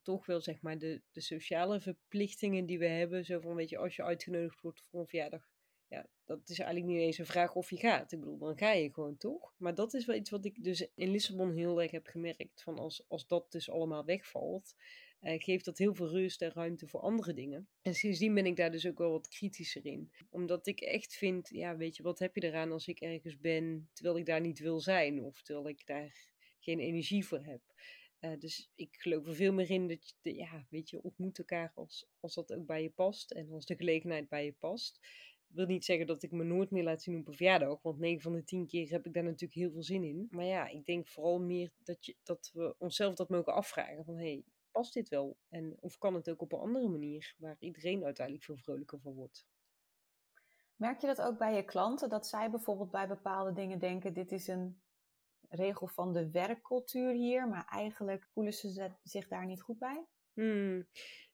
toch wel zeg maar de, de sociale verplichtingen die we hebben. Zo van, weet je, als je uitgenodigd wordt voor een verjaardag, ja, dat is eigenlijk niet eens een vraag of je gaat. Ik bedoel, dan ga je gewoon toch. Maar dat is wel iets wat ik dus in Lissabon heel erg heb gemerkt. Van als, als dat dus allemaal wegvalt, eh, geeft dat heel veel rust en ruimte voor andere dingen. En sindsdien ben ik daar dus ook wel wat kritischer in. Omdat ik echt vind, ja, weet je, wat heb je eraan als ik ergens ben terwijl ik daar niet wil zijn? Of terwijl ik daar geen energie voor heb. Uh, dus ik geloof er veel meer in dat je, ja, weet je, ontmoet elkaar als, als dat ook bij je past en als de gelegenheid bij je past wil niet zeggen dat ik me nooit meer laat zien op een verjaardag. Want 9 van de 10 keer heb ik daar natuurlijk heel veel zin in. Maar ja, ik denk vooral meer dat, je, dat we onszelf dat mogen afvragen. Van hey, past dit wel? En of kan het ook op een andere manier? Waar iedereen uiteindelijk veel vrolijker van wordt. Merk je dat ook bij je klanten? Dat zij bijvoorbeeld bij bepaalde dingen denken: dit is een regel van de werkcultuur hier. Maar eigenlijk voelen ze zich daar niet goed bij? Hmm.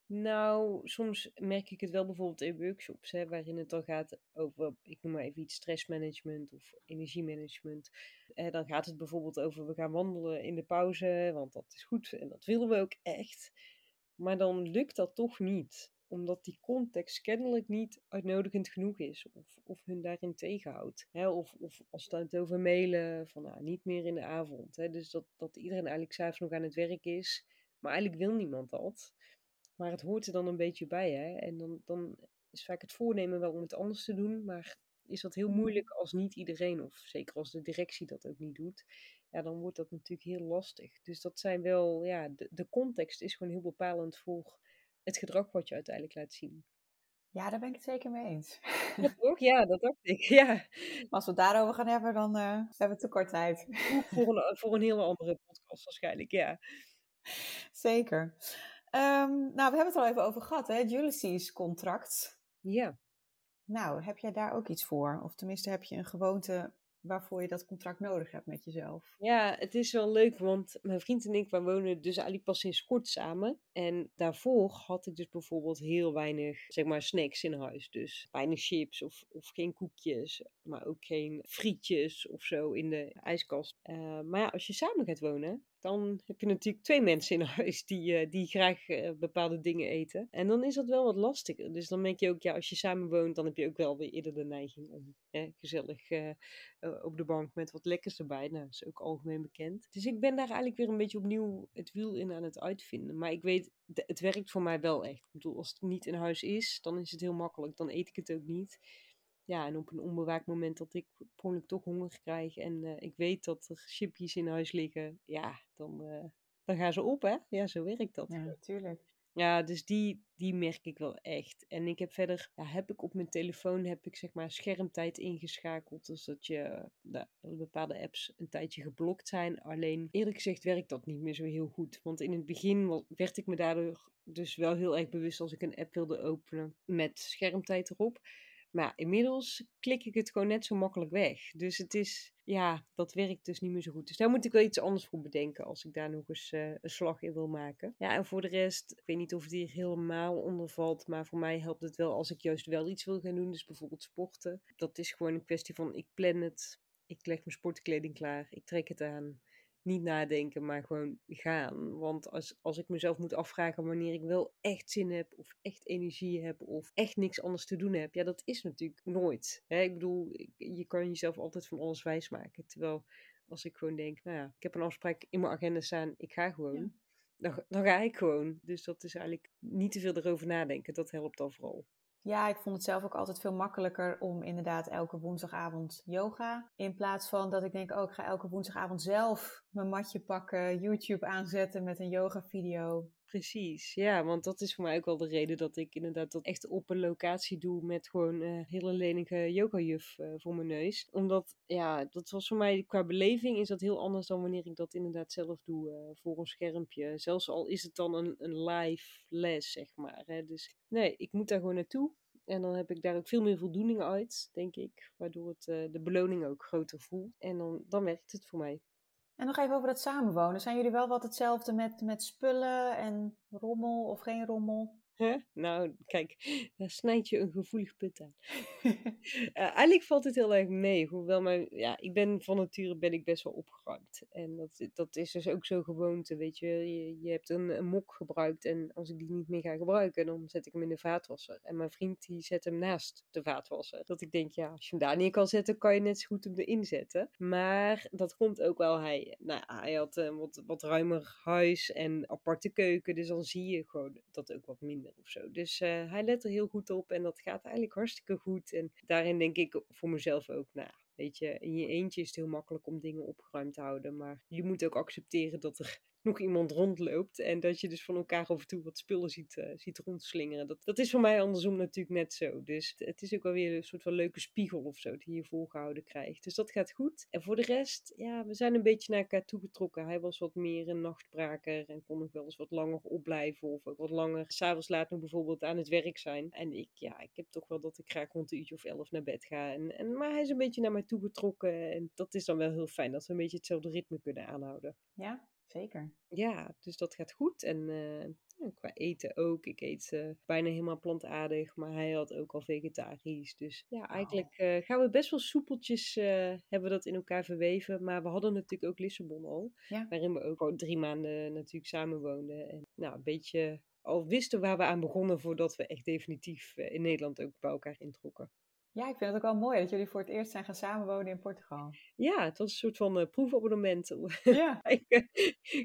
Nou, soms merk ik het wel bijvoorbeeld in workshops, hè, waarin het dan gaat over, ik noem maar even iets, stressmanagement of energiemanagement. Eh, dan gaat het bijvoorbeeld over, we gaan wandelen in de pauze, want dat is goed en dat willen we ook echt. Maar dan lukt dat toch niet, omdat die context kennelijk niet uitnodigend genoeg is of, of hun daarin tegenhoudt. Hè, of, of als het over mailen, van nou, niet meer in de avond. Hè, dus dat, dat iedereen eigenlijk s'avonds nog aan het werk is, maar eigenlijk wil niemand dat. Maar het hoort er dan een beetje bij, hè. En dan, dan is vaak het voornemen wel om het anders te doen, maar is dat heel moeilijk als niet iedereen, of zeker als de directie dat ook niet doet, ja, dan wordt dat natuurlijk heel lastig. Dus dat zijn wel, ja, de, de context is gewoon heel bepalend voor het gedrag wat je uiteindelijk laat zien. Ja, daar ben ik het zeker mee eens. Ja, toch? Ja, dat dacht ik. Ja. Maar als we het daarover gaan hebben, dan uh, hebben we te kort tijd. Voor een, voor een hele andere podcast waarschijnlijk, ja. Zeker. Um, nou, we hebben het al even over gehad, hè? Ulysses contract. Ja. Nou, heb jij daar ook iets voor? Of tenminste, heb je een gewoonte waarvoor je dat contract nodig hebt met jezelf? Ja, het is wel leuk, want mijn vriend en ik, wij wonen dus eigenlijk pas sinds kort samen. En daarvoor had ik dus bijvoorbeeld heel weinig, zeg maar, snacks in huis. Dus weinig chips of, of geen koekjes, maar ook geen frietjes of zo in de ijskast. Uh, maar ja, als je samen gaat wonen, dan heb je natuurlijk twee mensen in huis die, uh, die graag uh, bepaalde dingen eten. En dan is dat wel wat lastiger. Dus dan denk je ook, ja, als je samen woont, dan heb je ook wel weer eerder de neiging om gezellig uh, op de bank met wat lekkers erbij. Nou, dat is ook algemeen bekend. Dus ik ben daar eigenlijk weer een beetje opnieuw het wiel in aan het uitvinden. Maar ik weet, het werkt voor mij wel echt. Ik bedoel, als het niet in huis is, dan is het heel makkelijk. Dan eet ik het ook niet. Ja, en op een onbewaakt moment dat ik per toch honger krijg en eh, ik weet dat er chipjes in huis liggen, ja, dan, eh, dan gaan ze op, hè? Ja, zo werkt dat. Ja, natuurlijk. Ja, dus die, die merk ik wel echt. En ik heb verder, ja, heb ik op mijn telefoon, heb ik zeg maar schermtijd ingeschakeld. Dus dat je nou, bepaalde apps een tijdje geblokt zijn. Alleen eerlijk gezegd werkt dat niet meer zo heel goed. Want in het begin werd ik me daardoor dus wel heel erg bewust als ik een app wilde openen met schermtijd erop. Maar inmiddels klik ik het gewoon net zo makkelijk weg. Dus het is, ja, dat werkt dus niet meer zo goed. Dus daar moet ik wel iets anders voor bedenken als ik daar nog eens uh, een slag in wil maken. Ja, en voor de rest, ik weet niet of het hier helemaal onder valt, maar voor mij helpt het wel als ik juist wel iets wil gaan doen. Dus bijvoorbeeld sporten. Dat is gewoon een kwestie van, ik plan het, ik leg mijn sportkleding klaar, ik trek het aan niet nadenken, maar gewoon gaan. Want als, als ik mezelf moet afvragen wanneer ik wel echt zin heb, of echt energie heb, of echt niks anders te doen heb, ja, dat is natuurlijk nooit. Hè? Ik bedoel, je kan jezelf altijd van alles wijsmaken. Terwijl als ik gewoon denk, nou ja, ik heb een afspraak in mijn agenda staan, ik ga gewoon. Dan, dan ga ik gewoon. Dus dat is eigenlijk niet te veel erover nadenken. Dat helpt dan vooral. Ja, ik vond het zelf ook altijd veel makkelijker om inderdaad elke woensdagavond yoga. In plaats van dat ik denk, oh, ik ga elke woensdagavond zelf mijn matje pakken, YouTube aanzetten met een yoga video. Precies, ja, want dat is voor mij ook wel de reden dat ik inderdaad dat echt op een locatie doe met gewoon een uh, hele lenige yogajuf uh, voor mijn neus. Omdat, ja, dat was voor mij qua beleving is dat heel anders dan wanneer ik dat inderdaad zelf doe uh, voor een schermpje. Zelfs al is het dan een, een live les, zeg maar. Hè. Dus nee, ik moet daar gewoon naartoe. En dan heb ik daar ook veel meer voldoening uit, denk ik. Waardoor het de beloning ook groter voelt. En dan, dan werkt het voor mij. En nog even over het samenwonen. Zijn jullie wel wat hetzelfde met, met spullen en rommel of geen rommel? Huh? Nou, kijk, daar snijd je een gevoelig put aan. uh, eigenlijk valt het heel erg mee. Hoewel mijn, ja, ik ben van nature ben ik best wel opgeruimd. En dat, dat is dus ook zo gewoonte, weet je. Je, je hebt een, een, mok gebruikt en als ik die niet meer ga gebruiken, dan zet ik hem in de vaatwasser. En mijn vriend die zet hem naast de vaatwasser. Dat ik denk, ja, als je hem daar neer kan zetten, kan je net zo goed hem erin zetten. Maar dat komt ook wel, hij, nou, hij had een wat, wat ruimer huis en aparte keuken. Dus dan zie je gewoon dat ook wat minder of zo. Dus uh, hij let er heel goed op en dat gaat eigenlijk hartstikke goed. En daarin denk ik voor mezelf ook, nou, weet je, in je eentje is het heel makkelijk om dingen opgeruimd te houden. Maar je moet ook accepteren dat er nog iemand rondloopt. En dat je dus van elkaar af en toe wat spullen ziet, uh, ziet rondslingeren. Dat, dat is voor mij andersom natuurlijk net zo. Dus het is ook wel weer een soort van leuke spiegel of zo die je voorgehouden krijgt. Dus dat gaat goed. En voor de rest, ja, we zijn een beetje naar elkaar toegetrokken. Hij was wat meer een nachtbraker en kon nog wel eens wat langer opblijven. Of ook wat langer, s'avonds laat nog bijvoorbeeld aan het werk zijn. En ik, ja, ik heb toch wel dat ik graag rond een uurtje of elf naar bed ga. En, en, maar hij is een beetje naar mij toegetrokken. En dat is dan wel heel fijn dat we een beetje hetzelfde ritme kunnen aanhouden. Ja, Zeker. Ja, dus dat gaat goed. En uh, qua eten ook. Ik eet uh, bijna helemaal plantaardig, maar hij had ook al vegetarisch. Dus ja, eigenlijk uh, gaan we best wel soepeltjes hebben dat in elkaar verweven. Maar we hadden natuurlijk ook Lissabon al. Ja. Waarin we ook al drie maanden natuurlijk samen woonden. En nou, een beetje al wisten waar we aan begonnen voordat we echt definitief in Nederland ook bij elkaar introkken. Ja, ik vind het ook wel mooi dat jullie voor het eerst zijn gaan samenwonen in Portugal. Ja, het was een soort van uh, proefabonnement. Ja.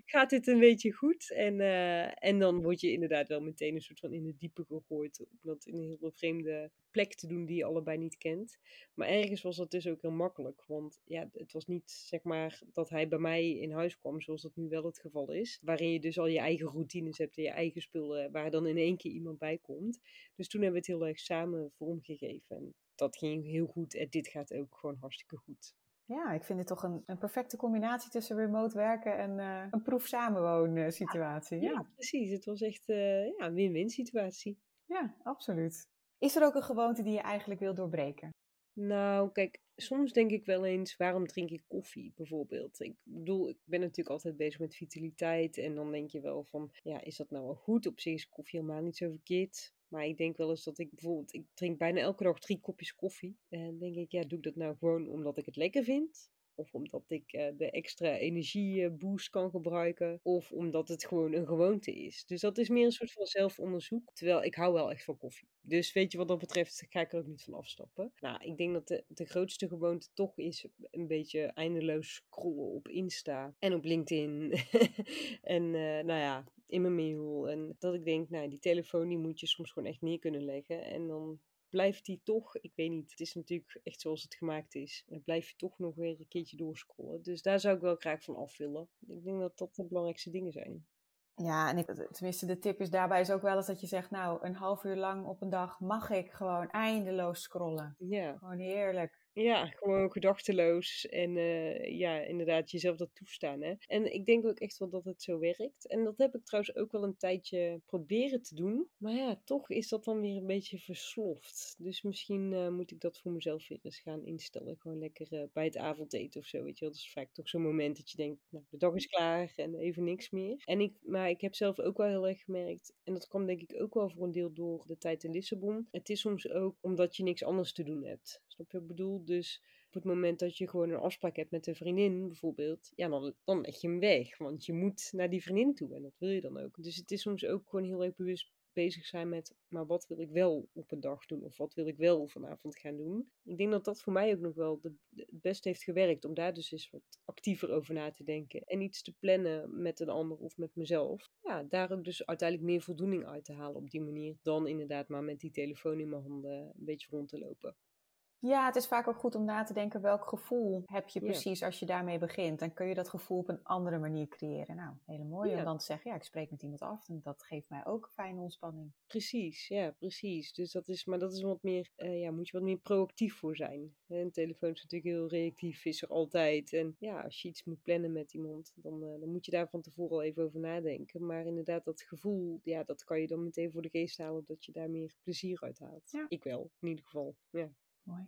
Gaat dit een beetje goed? En, uh, en dan word je inderdaad wel meteen een soort van in de diepe gegooid. Om dat in een heel vreemde plek te doen die je allebei niet kent. Maar ergens was dat dus ook heel makkelijk. Want ja, het was niet zeg maar dat hij bij mij in huis kwam, zoals dat nu wel het geval is. Waarin je dus al je eigen routines hebt en je eigen spullen, waar dan in één keer iemand bij komt. Dus toen hebben we het heel erg samen vormgegeven. En dat ging heel goed en dit gaat ook gewoon hartstikke goed. Ja, ik vind het toch een, een perfecte combinatie tussen remote werken en uh, een proef samenwonen situatie. Ja, ja, precies. Het was echt uh, ja, een win-win situatie. Ja, absoluut. Is er ook een gewoonte die je eigenlijk wil doorbreken? Nou, kijk, soms denk ik wel eens, waarom drink ik koffie bijvoorbeeld? Ik bedoel, ik ben natuurlijk altijd bezig met vitaliteit en dan denk je wel van, ja, is dat nou wel goed? Op zich is koffie helemaal niet zo verkeerd. Maar ik denk wel eens dat ik bijvoorbeeld, ik drink bijna elke dag drie kopjes koffie. En denk ik, ja, doe ik dat nou gewoon omdat ik het lekker vind? Of omdat ik uh, de extra energieboost kan gebruiken. Of omdat het gewoon een gewoonte is. Dus dat is meer een soort van zelfonderzoek. Terwijl ik hou wel echt van koffie. Dus weet je wat dat betreft ga ik er ook niet van afstappen. Nou, ik denk dat de, de grootste gewoonte toch is een beetje eindeloos scrollen op Insta. En op LinkedIn. en uh, nou ja, in mijn mail. En dat ik denk, nou, die telefoon die moet je soms gewoon echt neer kunnen leggen. En dan blijft die toch, ik weet niet, het is natuurlijk echt zoals het gemaakt is. Dan blijf je toch nog weer een keertje doorscrollen. Dus daar zou ik wel graag van af willen. Ik denk dat dat de belangrijkste dingen zijn. Ja, en ik, tenminste de tip is daarbij is ook wel eens dat je zegt, nou, een half uur lang op een dag mag ik gewoon eindeloos scrollen. Ja. Gewoon heerlijk. Ja, gewoon gedachteloos en uh, ja, inderdaad jezelf dat toestaan. Hè? En ik denk ook echt wel dat het zo werkt. En dat heb ik trouwens ook wel een tijdje proberen te doen. Maar ja, toch is dat dan weer een beetje versloft. Dus misschien uh, moet ik dat voor mezelf weer eens gaan instellen. Gewoon lekker uh, bij het avondeten of zo, weet je wel. Dat is vaak toch zo'n moment dat je denkt, nou, de dag is klaar en even niks meer. En ik, maar ik heb zelf ook wel heel erg gemerkt, en dat kwam denk ik ook wel voor een deel door de tijd in Lissabon. Het is soms ook omdat je niks anders te doen hebt. Je wat ik bedoel? Dus op het moment dat je gewoon een afspraak hebt met een vriendin bijvoorbeeld, ja, dan, dan leg je hem weg. Want je moet naar die vriendin toe en dat wil je dan ook. Dus het is soms ook gewoon heel erg bewust bezig zijn met, maar wat wil ik wel op een dag doen? Of wat wil ik wel vanavond gaan doen? Ik denk dat dat voor mij ook nog wel het best heeft gewerkt. Om daar dus eens wat actiever over na te denken. En iets te plannen met een ander of met mezelf. Ja, daar ook dus uiteindelijk meer voldoening uit te halen op die manier. Dan inderdaad maar met die telefoon in mijn handen een beetje rond te lopen. Ja, het is vaak ook goed om na te denken welk gevoel heb je precies als je daarmee begint. Dan kun je dat gevoel op een andere manier creëren. Nou, hele mooi om dan te zeggen, ja, ik spreek met iemand af en dat geeft mij ook fijne ontspanning. Precies, ja, precies. Dus dat is, maar dat is wat meer, uh, ja, moet je wat meer proactief voor zijn. Een telefoon is natuurlijk heel reactief, is er altijd. En ja, als je iets moet plannen met iemand, dan, uh, dan moet je daar van tevoren al even over nadenken. Maar inderdaad, dat gevoel, ja, dat kan je dan meteen voor de geest halen, dat je daar meer plezier uit haalt. Ja. Ik wel, in ieder geval, ja. Mooi.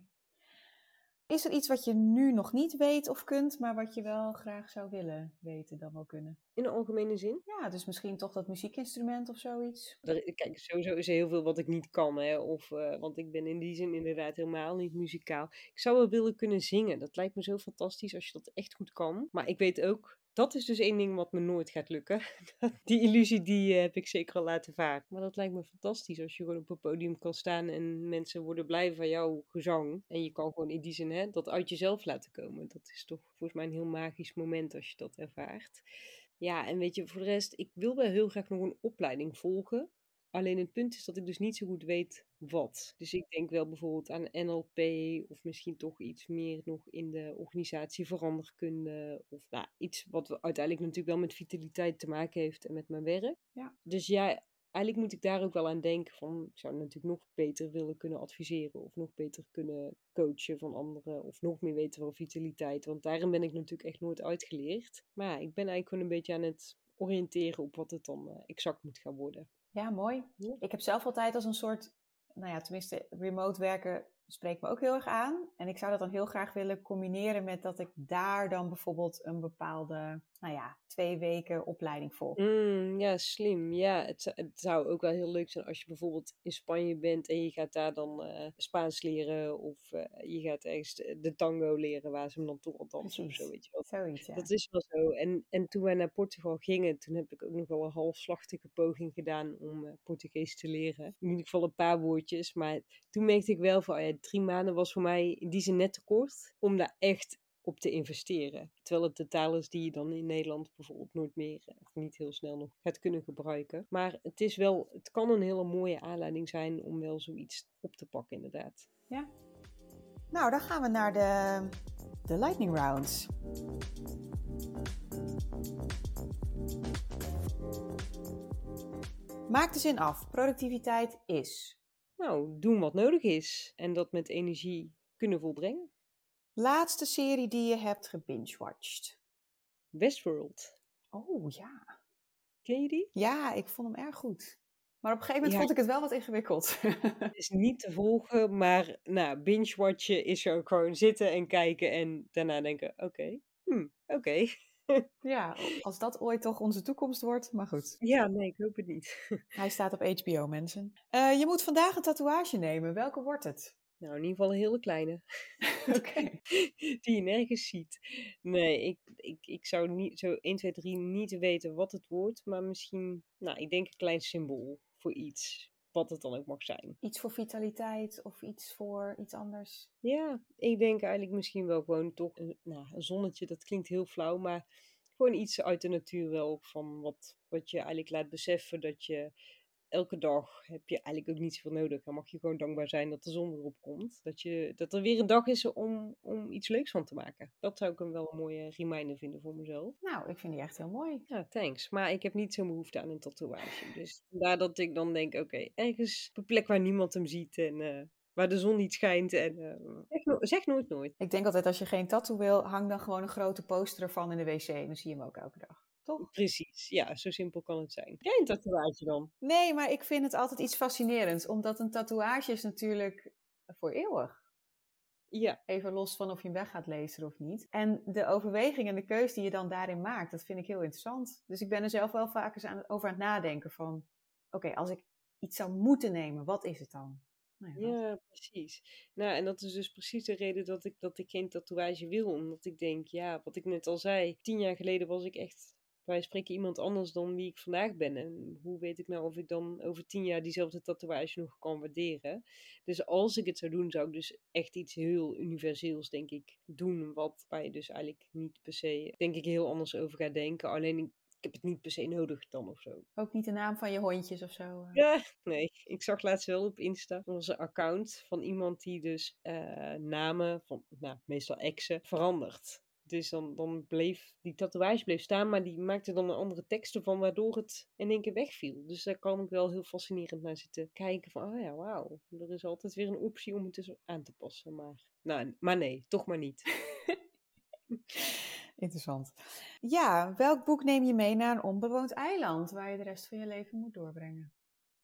Is er iets wat je nu nog niet weet of kunt, maar wat je wel graag zou willen weten dan wel kunnen? In de algemene zin? Ja, dus misschien toch dat muziekinstrument of zoiets. Kijk, sowieso is er heel veel wat ik niet kan, hè. Of, uh, want ik ben in die zin inderdaad helemaal niet muzikaal. Ik zou wel willen kunnen zingen. Dat lijkt me zo fantastisch als je dat echt goed kan. Maar ik weet ook dat is dus één ding wat me nooit gaat lukken. die illusie die uh, heb ik zeker al laten varen. Maar dat lijkt me fantastisch als je gewoon op een podium kan staan en mensen worden blij van jouw gezang. En je kan gewoon in die zin hè, dat uit jezelf laten komen. Dat is toch volgens mij een heel magisch moment als je dat ervaart. Ja, en weet je, voor de rest, ik wil wel heel graag nog een opleiding volgen. Alleen het punt is dat ik dus niet zo goed weet wat. Dus ik denk wel bijvoorbeeld aan NLP of misschien toch iets meer nog in de organisatie veranderkunde. Of nou, iets wat uiteindelijk natuurlijk wel met vitaliteit te maken heeft en met mijn werk. Ja. Dus ja, eigenlijk moet ik daar ook wel aan denken van, ik zou natuurlijk nog beter willen kunnen adviseren of nog beter kunnen coachen van anderen of nog meer weten van vitaliteit. Want daarin ben ik natuurlijk echt nooit uitgeleerd. Maar ja, ik ben eigenlijk gewoon een beetje aan het oriënteren op wat het dan uh, exact moet gaan worden. Ja, mooi. Ik heb zelf altijd als een soort, nou ja, tenminste, remote werken spreekt me ook heel erg aan. En ik zou dat dan heel graag willen combineren met dat ik daar dan bijvoorbeeld een bepaalde, nou ja, twee weken opleiding volg. Mm, ja, slim. Ja, het, het, zou ook wel heel leuk zijn als je bijvoorbeeld in Spanje bent en je gaat daar dan uh, Spaans leren of uh, je gaat ergens de tango leren waar ze hem dan toch al dansen of zo, weet je wel. Zoiets, ja. Dat is wel zo. En, en toen wij naar Portugal gingen, toen heb ik ook nog wel een halfslachtige poging gedaan om uh, Portugees te leren. In ieder geval een paar woordjes, maar toen merkte ik wel van, oh ja, drie maanden was voor mij in die net te kort om daar echt op te investeren. Terwijl het de taal is die je dan in Nederland bijvoorbeeld nooit meer of niet heel snel nog gaat kunnen gebruiken. Maar het is wel, het kan een hele mooie aanleiding zijn om wel zoiets op te pakken inderdaad. Ja. Nou, dan gaan we naar de, de lightning rounds. Maak de zin af. Productiviteit is. Nou, doen wat nodig is en dat met energie kunnen volbrengen. Laatste serie die je hebt gebingewatcht? Westworld. Oh ja. Ken je die? Ja, ik vond hem erg goed. Maar op een gegeven moment ja. vond ik het wel wat ingewikkeld. Het is niet te volgen, maar nou, binge-watchen is er ook gewoon zitten en kijken en daarna denken, oké, okay, hmm, oké. Okay. Ja, als dat ooit toch onze toekomst wordt, maar goed. Ja, nee, ik hoop het niet. Hij staat op HBO, mensen. Uh, je moet vandaag een tatoeage nemen. Welke wordt het? Nou, in ieder geval een hele kleine. Oké. Die je nergens ziet. Nee, ik, ik, ik zou niet, zo 1, 2, 3 niet weten wat het wordt. Maar misschien, nou, ik denk een klein symbool voor iets. Wat het dan ook mag zijn. Iets voor vitaliteit of iets voor iets anders? Ja, ik denk eigenlijk misschien wel gewoon toch een, nou, een zonnetje. Dat klinkt heel flauw, maar gewoon iets uit de natuur wel. Van wat, wat je eigenlijk laat beseffen dat je elke dag heb je eigenlijk ook niet zoveel nodig. Dan mag je gewoon dankbaar zijn dat de zon erop komt. Dat, je, dat er weer een dag is om, om iets leuks van te maken. Dat zou ik hem wel een mooie reminder vinden voor mezelf. Nou, ik vind die echt heel mooi. Ja, thanks. Maar ik heb niet zo'n behoefte aan een tatoeage. Dus vandaar dat ik dan denk, oké, ergens op een plek waar niemand hem ziet en... eh, waar de zon niet schijnt. En, eh, zeg, no- zeg nooit nooit. Ik denk altijd als je geen tattoo wil, hang dan gewoon een grote poster ervan in de wc. En dan zie je hem ook elke dag. Toch? Precies, ja, zo simpel kan het zijn. Heb Jij een tatoeage dan? Nee, maar ik vind het altijd iets fascinerends. Omdat een tatoeage is natuurlijk voor eeuwig. Ja, Even los van of je hem weg gaat lezen of niet. En de overweging en de keus die je dan daarin maakt, dat vind ik heel interessant. Dus ik ben er zelf wel vaak eens aan, over aan het nadenken van... Oké, als ik iets zou moeten nemen, wat is het dan? Nou ja, ja, precies. Nou, en dat is dus precies de reden dat ik, dat ik geen tatoeage wil. Omdat ik denk, ja, wat ik net al zei, tien jaar geleden was ik echt, wij spreken iemand anders dan wie ik vandaag ben. En hoe weet ik nou of ik dan over tien jaar diezelfde tatoeage nog kan waarderen? Dus als ik het zou doen, zou ik dus echt iets heel universeels, denk ik, doen. Wat waar je dus eigenlijk niet per se, denk ik, heel anders over gaat denken. Alleen ik, ik heb het niet per se nodig dan of zo. Ook niet de naam van je hondjes of zo. eh. Ja, nee. Ik zag laatst wel op Insta onze account van iemand die dus eh, namen van, nou, meestal exen, verandert. Dus dan, dan bleef die tatoeage bleef staan, maar die maakte dan een andere tekst ervan, waardoor het in één keer wegviel. Dus daar kan ik wel heel fascinerend naar zitten kijken van, oh ja, wauw. Er is altijd weer een optie om het dus aan te passen, maar, nou, maar nee, toch maar niet. Interessant. Ja, welk boek neem je mee naar een onbewoond eiland waar je de rest van je leven moet doorbrengen?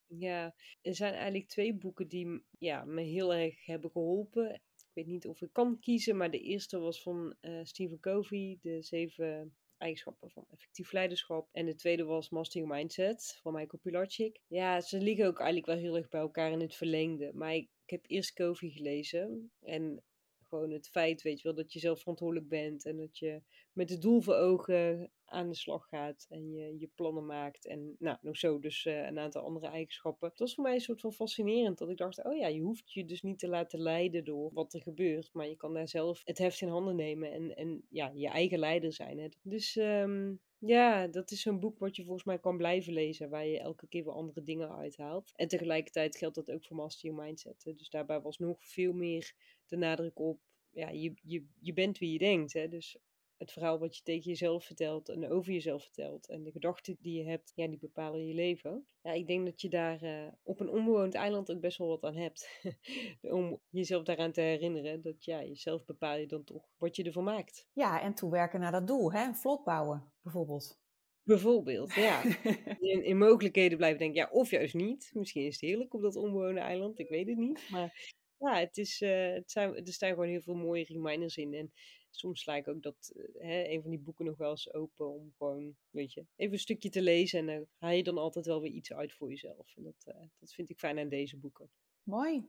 Ja, er zijn eigenlijk twee boeken die ja, me heel erg hebben geholpen. Weet niet of ik kan kiezen, maar de eerste was van eh, Stephen Covey, De Zeven Eigenschappen van Effectief Leiderschap. En de tweede was Master Your Mindset van Michael Pilarczyk. Ja, ze liggen ook eigenlijk wel heel erg bij elkaar in het verlengde. Maar ik, ik heb eerst Covey gelezen en gewoon het feit, weet je wel, dat je zelf verantwoordelijk bent en dat je met het doel voor ogen aan de slag gaat en je, je plannen maakt. En nou, nog zo dus eh, een aantal andere eigenschappen. Het was voor mij een soort van fascinerend dat ik dacht, oh ja, je hoeft je dus niet te laten leiden door wat er gebeurt, maar je kan daar zelf het heft in handen nemen en, en ja, je eigen leider zijn. Hè. Dus ehm, ja, dat is zo'n boek wat je volgens mij kan blijven lezen, waar je elke keer weer andere dingen uithaalt. En tegelijkertijd geldt dat ook voor Master Your Mindset. Dus daarbij was nog veel meer de nadruk op, ja, je, je, je bent wie je denkt. Hè. Dus het verhaal wat je tegen jezelf vertelt en over jezelf vertelt en de gedachten die je hebt, ja, die bepalen je leven. Ja, ik denk dat je daar eh, op een onbewoond eiland ook best wel wat aan hebt. Om jezelf daaraan te herinneren dat ja, jezelf bepaal je dan toch wat je ervan maakt. Ja, en toewerken naar dat doel, hè? Een vlot bouwen, bijvoorbeeld. Bijvoorbeeld, ja. In, in mogelijkheden blijven denken, ja, of juist niet. Misschien is het heerlijk op dat onbewoonde eiland, ik weet het niet. Maar ja, het is, eh, het zijn, er staan gewoon heel veel mooie reminders in. En soms sla ik ook dat, eh, hè, een van die boeken nog wel eens open om gewoon, weet je, even een stukje te lezen. En dan haal je dan altijd wel weer iets uit voor jezelf. En dat, eh, dat vind ik fijn aan deze boeken. Mooi.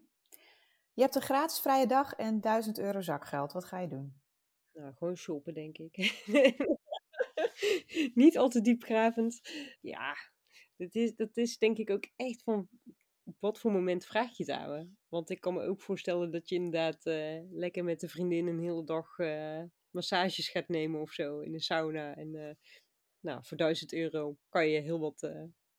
Je hebt een gratis vrije dag en 1000 euro zakgeld. Wat ga je doen? Nou, gewoon shoppen, denk ik. Niet al te diepgravend. Ja, dat is, dat is denk ik ook echt van wat voor moment vraag je het? Want ik kan me ook voorstellen dat je inderdaad eh, lekker met de vriendin een hele dag eh, massages gaat nemen of zo in de sauna. En eh, nou, voor 1000 euro kan je heel wat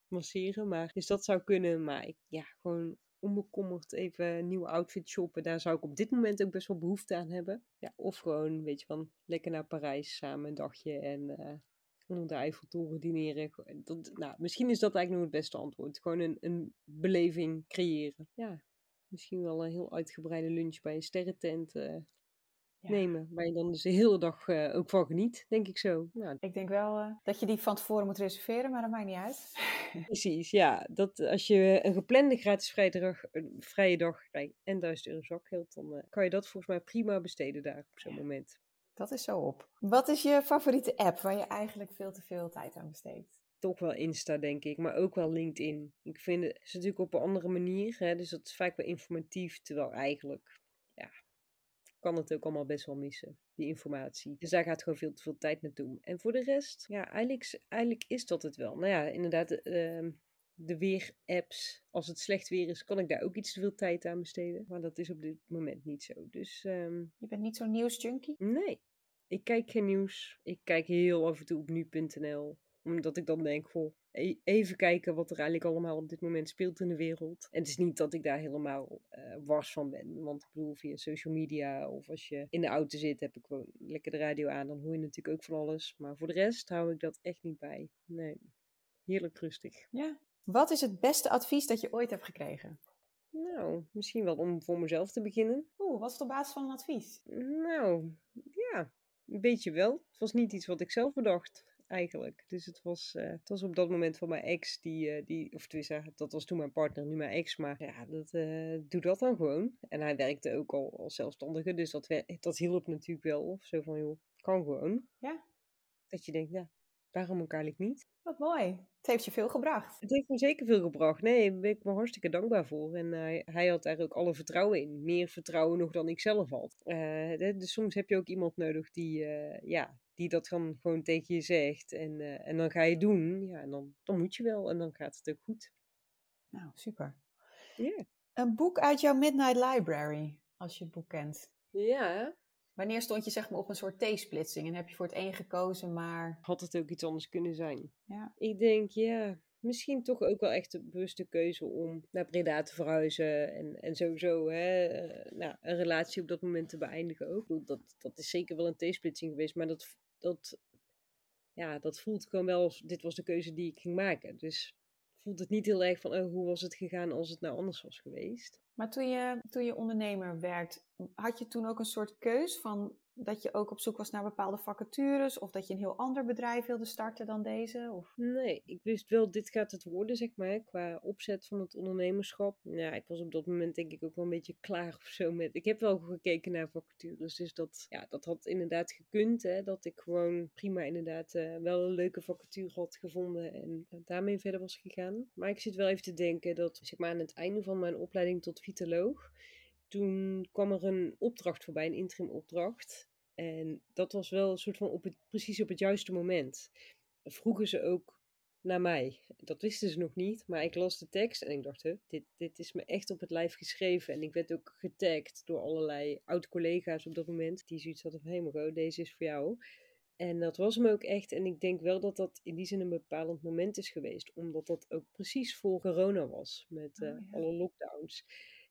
masseren. Maar, dus dat zou kunnen. Maar ja, gewoon onbekommerd even nieuwe outfit shoppen. Daar zou ik op dit moment ook best wel behoefte aan hebben. Ja, of gewoon, weet je, van lekker naar Parijs samen een dagje en onder de Eiffeltoren dineren. Dat, nou, misschien is dat eigenlijk nog het beste antwoord. Gewoon een, een beleving creëren. Ja, misschien wel een heel uitgebreide lunch bij een sterrentent eh, Ja. nemen. Waar je dan dus de hele dag eh, ook van geniet, denk ik zo. Nou, Ik denk wel eh, dat je die van tevoren moet reserveren, maar dat maakt niet uit. Precies, ja. Dat, als je een geplande gratis vrije dag, een vrije dag krijgt en 1000 euro zakgeld, dan kan je dat volgens mij prima besteden daar op zo'n moment. Dat is zo op. Wat is je favoriete app waar je eigenlijk veel te veel tijd aan besteedt? Toch wel Insta, denk ik, maar ook wel LinkedIn. Ik vind het is natuurlijk op een andere manier, hè, dus dat is vaak wel informatief, terwijl eigenlijk, ja, kan het ook allemaal best wel missen, die informatie. Dus daar gaat gewoon veel te veel tijd naartoe. En voor de rest, ja, eigenlijk, is- eigenlijk is dat het wel. Nou ja, inderdaad, ehm, de weer-apps, als het slecht weer is, kan ik daar ook iets te veel tijd aan besteden. Maar dat is op dit moment niet zo. Dus ehm, Je bent niet zo'n nieuwsjunkie? nee, ik kijk geen nieuws. Ik kijk heel af en toe op nu.nl. Omdat ik dan denk, goh, e- even kijken wat er eigenlijk allemaal op dit moment speelt in de wereld. En het is niet dat ik daar helemaal uh, wars van ben. Want ik bedoel, via social media of als je in de auto zit, heb ik gewoon lekker de radio aan. Dan hoor je natuurlijk ook van alles. Maar voor de rest hou ik dat echt niet bij. Nee, heerlijk rustig. Ja. Wat is het beste advies dat je ooit hebt gekregen? Nou, misschien wel om voor mezelf te beginnen. Oeh, wat is op basis van een advies? Nou, ja, een beetje wel. Het was niet iets wat ik zelf bedacht eigenlijk. Dus het was, uh, het was op dat moment van mijn ex, die, uh, die of tenminste, dat was toen mijn partner, nu mijn ex. Maar ja, dat, uh, doe dat dan gewoon. En hij werkte ook al als zelfstandige, dus dat, dat hielp natuurlijk wel. Of zo van, joh, kan gewoon. Ja. Dat je denkt, ja, waarom elkaar ik niet? Wat mooi. Het heeft je veel gebracht. Het heeft me zeker veel gebracht. Nee, daar ben ik me hartstikke dankbaar voor. En hij, hij had daar ook alle vertrouwen in. Meer vertrouwen nog dan ik zelf had. dus soms heb je ook iemand nodig die, ja, die dat dan gewoon tegen je zegt. En, en dan ga je doen. Ja, en dan, dan moet je wel. En dan gaat het ook goed. Nou, super. Ja. Een boek uit jouw Midnight Library, als je het boek kent. Ja. Wanneer stond je zeg maar op een soort T-splitsing en heb je voor het een gekozen, maar... Had het ook iets anders kunnen zijn? Ja. Ik denk, ja, misschien toch ook wel echt een bewuste keuze om naar Breda te verhuizen. En, en sowieso hè, nou, een relatie op dat moment te beëindigen ook. Dat, dat is zeker wel een T-splitsing geweest, maar dat dat, ja, dat voelt gewoon wel als dit was de keuze die ik ging maken. Dus voelt het niet heel erg van, oh, hoe was het gegaan als het nou anders was geweest. Maar toen je, toen je ondernemer werd, had je toen ook een soort keus van dat je ook op zoek was naar bepaalde vacatures of dat je een heel ander bedrijf wilde starten dan deze? Of? Nee, ik wist wel, dit gaat het worden, zeg maar, qua opzet van het ondernemerschap. Ja, ik was op dat moment denk ik ook wel een beetje klaar of zo met. Ik heb wel gekeken naar vacatures, dus dat, ja, dat had inderdaad gekund, hè, dat ik gewoon prima inderdaad uh, wel een leuke vacature had gevonden en daarmee verder was gegaan. Maar ik zit wel even te denken dat, zeg maar, aan het einde van mijn opleiding tot vitaloog toen kwam er een opdracht voorbij, een interim opdracht. En dat was wel een soort van op het, precies op het juiste moment. Vroegen ze ook naar mij. Dat wisten ze nog niet, maar ik las de tekst en ik dacht, dit, dit is me echt op het lijf geschreven. En ik werd ook getagd door allerlei oud-collega's op dat moment, die zoiets hadden van, hé hey deze is voor jou. En dat was hem ook echt. En ik denk wel dat dat in die zin een bepalend moment is geweest, omdat dat ook precies voor corona was, met uh, alle lockdowns.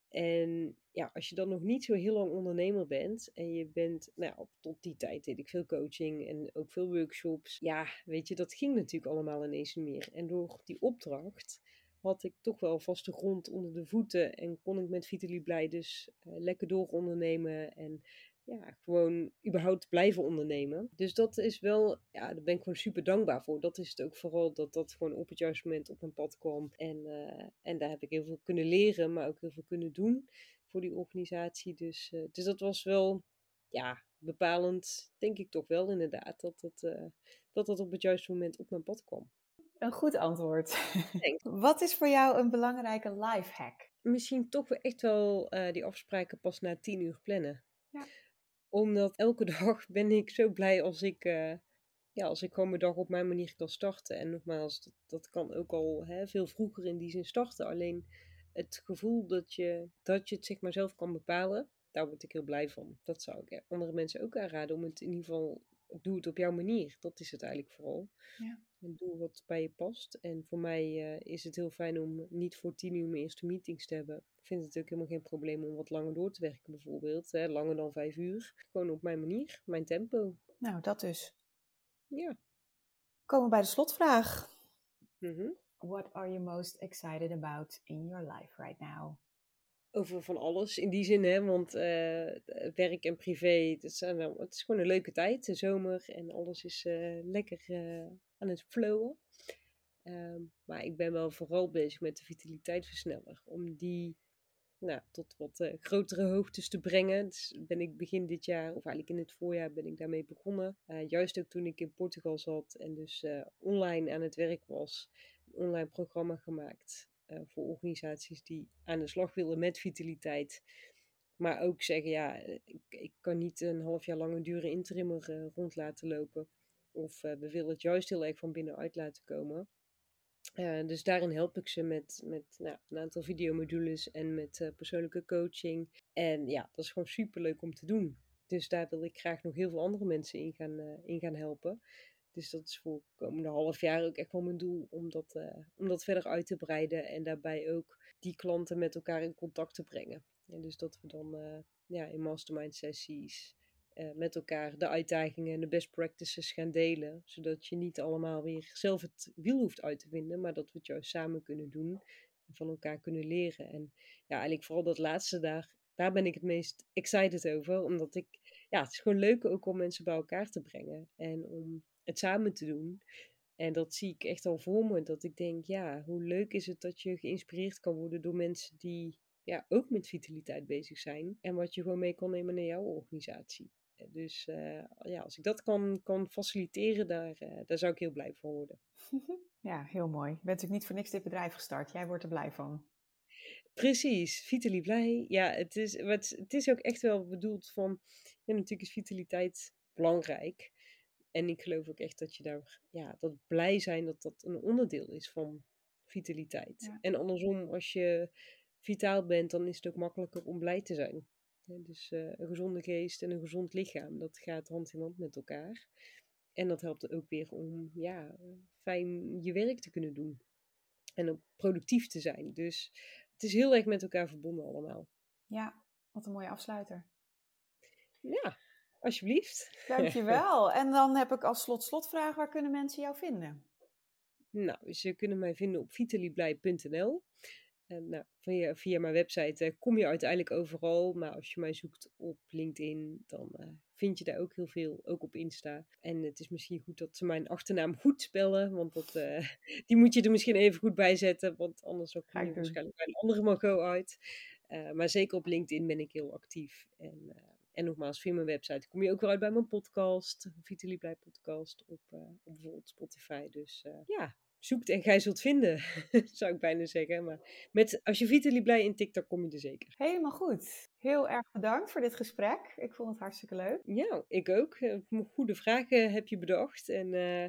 En ja, als je dan nog niet zo heel lang ondernemer bent en je bent, nou, tot die tijd deed ik veel coaching en ook veel workshops. Ja, weet je, dat ging natuurlijk allemaal ineens meer. En door die opdracht had ik toch wel vaste grond onder de voeten en kon ik met Vitaly Blij dus uh, lekker door ondernemen en ja, gewoon überhaupt blijven ondernemen. Dus dat is wel, ja, daar ben ik gewoon super dankbaar voor. Dat is het ook vooral dat dat gewoon op het juiste moment op mijn pad kwam. En, uh, en daar heb ik heel veel kunnen leren, maar ook heel veel kunnen doen voor die organisatie. Dus, uh, dus dat was wel, ja, bepalend, denk ik toch wel inderdaad, dat het, uh, dat het op het juiste moment op mijn pad kwam. Een goed antwoord. Wat is voor jou een belangrijke life hack? Misschien toch echt wel die afspraken pas na tien uur plannen. Ja omdat elke dag ben ik zo blij als ik, uh, ja, als ik gewoon mijn dag op mijn manier kan starten. En nogmaals, dat, dat kan ook al hè, veel vroeger in die zin starten. Alleen het gevoel dat je, dat je het zeg maar zelf kan bepalen, daar word ik heel blij van. Dat zou ik andere mensen ook aanraden om het in ieder geval, doe het op jouw manier. Dat is het eigenlijk vooral. Ja. En doe wat bij je past. En voor mij uh, is het heel fijn om niet voor tien uur mijn eerste meetings te hebben. Ik vind het ook helemaal geen probleem om wat langer door te werken bijvoorbeeld. Hè, langer dan vijf uur. Gewoon op mijn manier, mijn tempo. Nou, dat dus. Ja. Komen we bij de slotvraag. Mm -hmm. What are you most excited about in your life right now? Over van alles in die zin, hè, want uh, werk en privé, het is, uh, het is gewoon een leuke tijd, de zomer en alles is uh, lekker aan het flowen. Um, maar ik ben wel vooral bezig met de vitaliteitsversneller. Om die nou, tot wat uh, grotere hoogtes te brengen. Dus ben ik begin dit jaar, of eigenlijk in het voorjaar, ben ik daarmee begonnen. Uh, juist ook toen ik in Portugal zat en dus uh, online aan het werk was. Een online programma gemaakt voor organisaties die aan de slag willen met vitaliteit. Maar ook zeggen, ja, ik, ik kan niet een half jaar lang een dure interimmer rond laten lopen. Of uh, we willen het juist heel erg van binnenuit laten komen. Uh, dus daarin help ik ze met, met nou, een aantal videomodules en met uh, persoonlijke coaching. En ja, dat is gewoon super leuk om te doen. Dus daar wil ik graag nog heel veel andere mensen in gaan, in gaan helpen. Dus dat is voor het komende half jaar ook echt wel mijn doel om dat, om dat verder uit te breiden en daarbij ook die klanten met elkaar in contact te brengen. En dus dat we dan ja, in mastermind sessies uh, met elkaar de uitdagingen en de best practices gaan delen. Zodat je niet allemaal weer zelf het wiel hoeft uit te vinden, maar dat we het juist samen kunnen doen en van elkaar kunnen leren. En ja, eigenlijk vooral dat laatste daar, daar ben ik het meest excited over. Omdat ik, ja, het is gewoon leuk ook om mensen bij elkaar te brengen en om het samen te doen. En dat zie ik echt al voor me. Dat ik denk, ja, hoe leuk is het dat je geïnspireerd kan worden door mensen die ja, ook met vitaliteit bezig zijn. En wat je gewoon mee kan nemen naar jouw organisatie. Dus uh, ja, als ik dat kan, kan faciliteren, daar, uh, daar zou ik heel blij van worden. Ja, heel mooi. Je bent natuurlijk niet voor niks dit bedrijf gestart. Jij wordt er blij van. Precies, Vitaly blij. Ja, het is, het, het is ook echt wel bedoeld van, ja, natuurlijk is vitaliteit belangrijk. En ik geloof ook echt dat je daar, ja, dat blij zijn, dat dat een onderdeel is van vitaliteit. Ja. En andersom, als je vitaal bent, dan is het ook makkelijker om blij te zijn. Dus uh, een gezonde geest en een gezond lichaam, dat gaat hand in hand met elkaar. En dat helpt ook weer om ja, fijn je werk te kunnen doen. En ook productief te zijn. Dus het is heel erg met elkaar verbonden allemaal. Ja, wat een mooie afsluiter. Ja, alsjeblieft. Dankjewel. en dan heb ik als slot slotvraag, waar kunnen mensen jou vinden? Nou, ze kunnen mij vinden op vitaliblij.nl. En nou, via, via mijn website uh, kom je uiteindelijk overal. Maar als je mij zoekt op LinkedIn, dan uh, vind je daar ook heel veel. Ook op Insta. En het is misschien goed dat ze mijn achternaam goed spellen. Want dat, uh, die moet je er misschien even goed bij zetten. Want anders ook kom je waarschijnlijk bij een andere Margot uit. maar zeker op LinkedIn ben ik heel actief. En, en nogmaals, via mijn website kom je ook weer uit bij mijn podcast. Vitaly Blij podcast op, op bijvoorbeeld Spotify. Dus ja, zoekt en gij zult vinden, zou ik bijna zeggen. Maar met, als je Vitaly blij intikt, dan kom je er zeker. Helemaal goed. Heel erg bedankt voor dit gesprek. Ik vond het hartstikke leuk. Ja, ik ook. Eh, goede vragen heb je bedacht. En uh,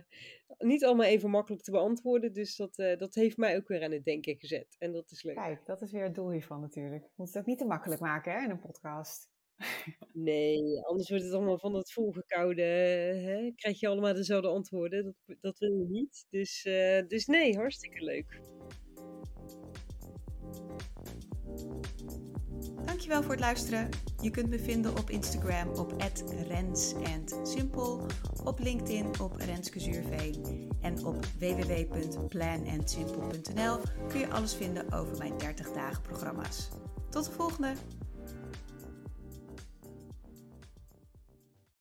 niet allemaal even makkelijk te beantwoorden. Dus dat, uh, dat heeft mij ook weer aan het denken gezet. En dat is leuk. Kijk, dat is weer het doel hiervan natuurlijk. Moet het ook niet te makkelijk maken hè, in een podcast. Nee, anders wordt het allemaal van het volgekoude. Hè? Krijg je allemaal dezelfde antwoorden. Dat, dat wil je niet. Dus, uh, dus nee, hartstikke leuk. Dankjewel voor het luisteren. Je kunt me vinden op Instagram op @rens_simpel, op LinkedIn op Renske Zuurveen en op www.planandsimple.nl kun je alles vinden over mijn 30 dagen programma's. Tot de volgende!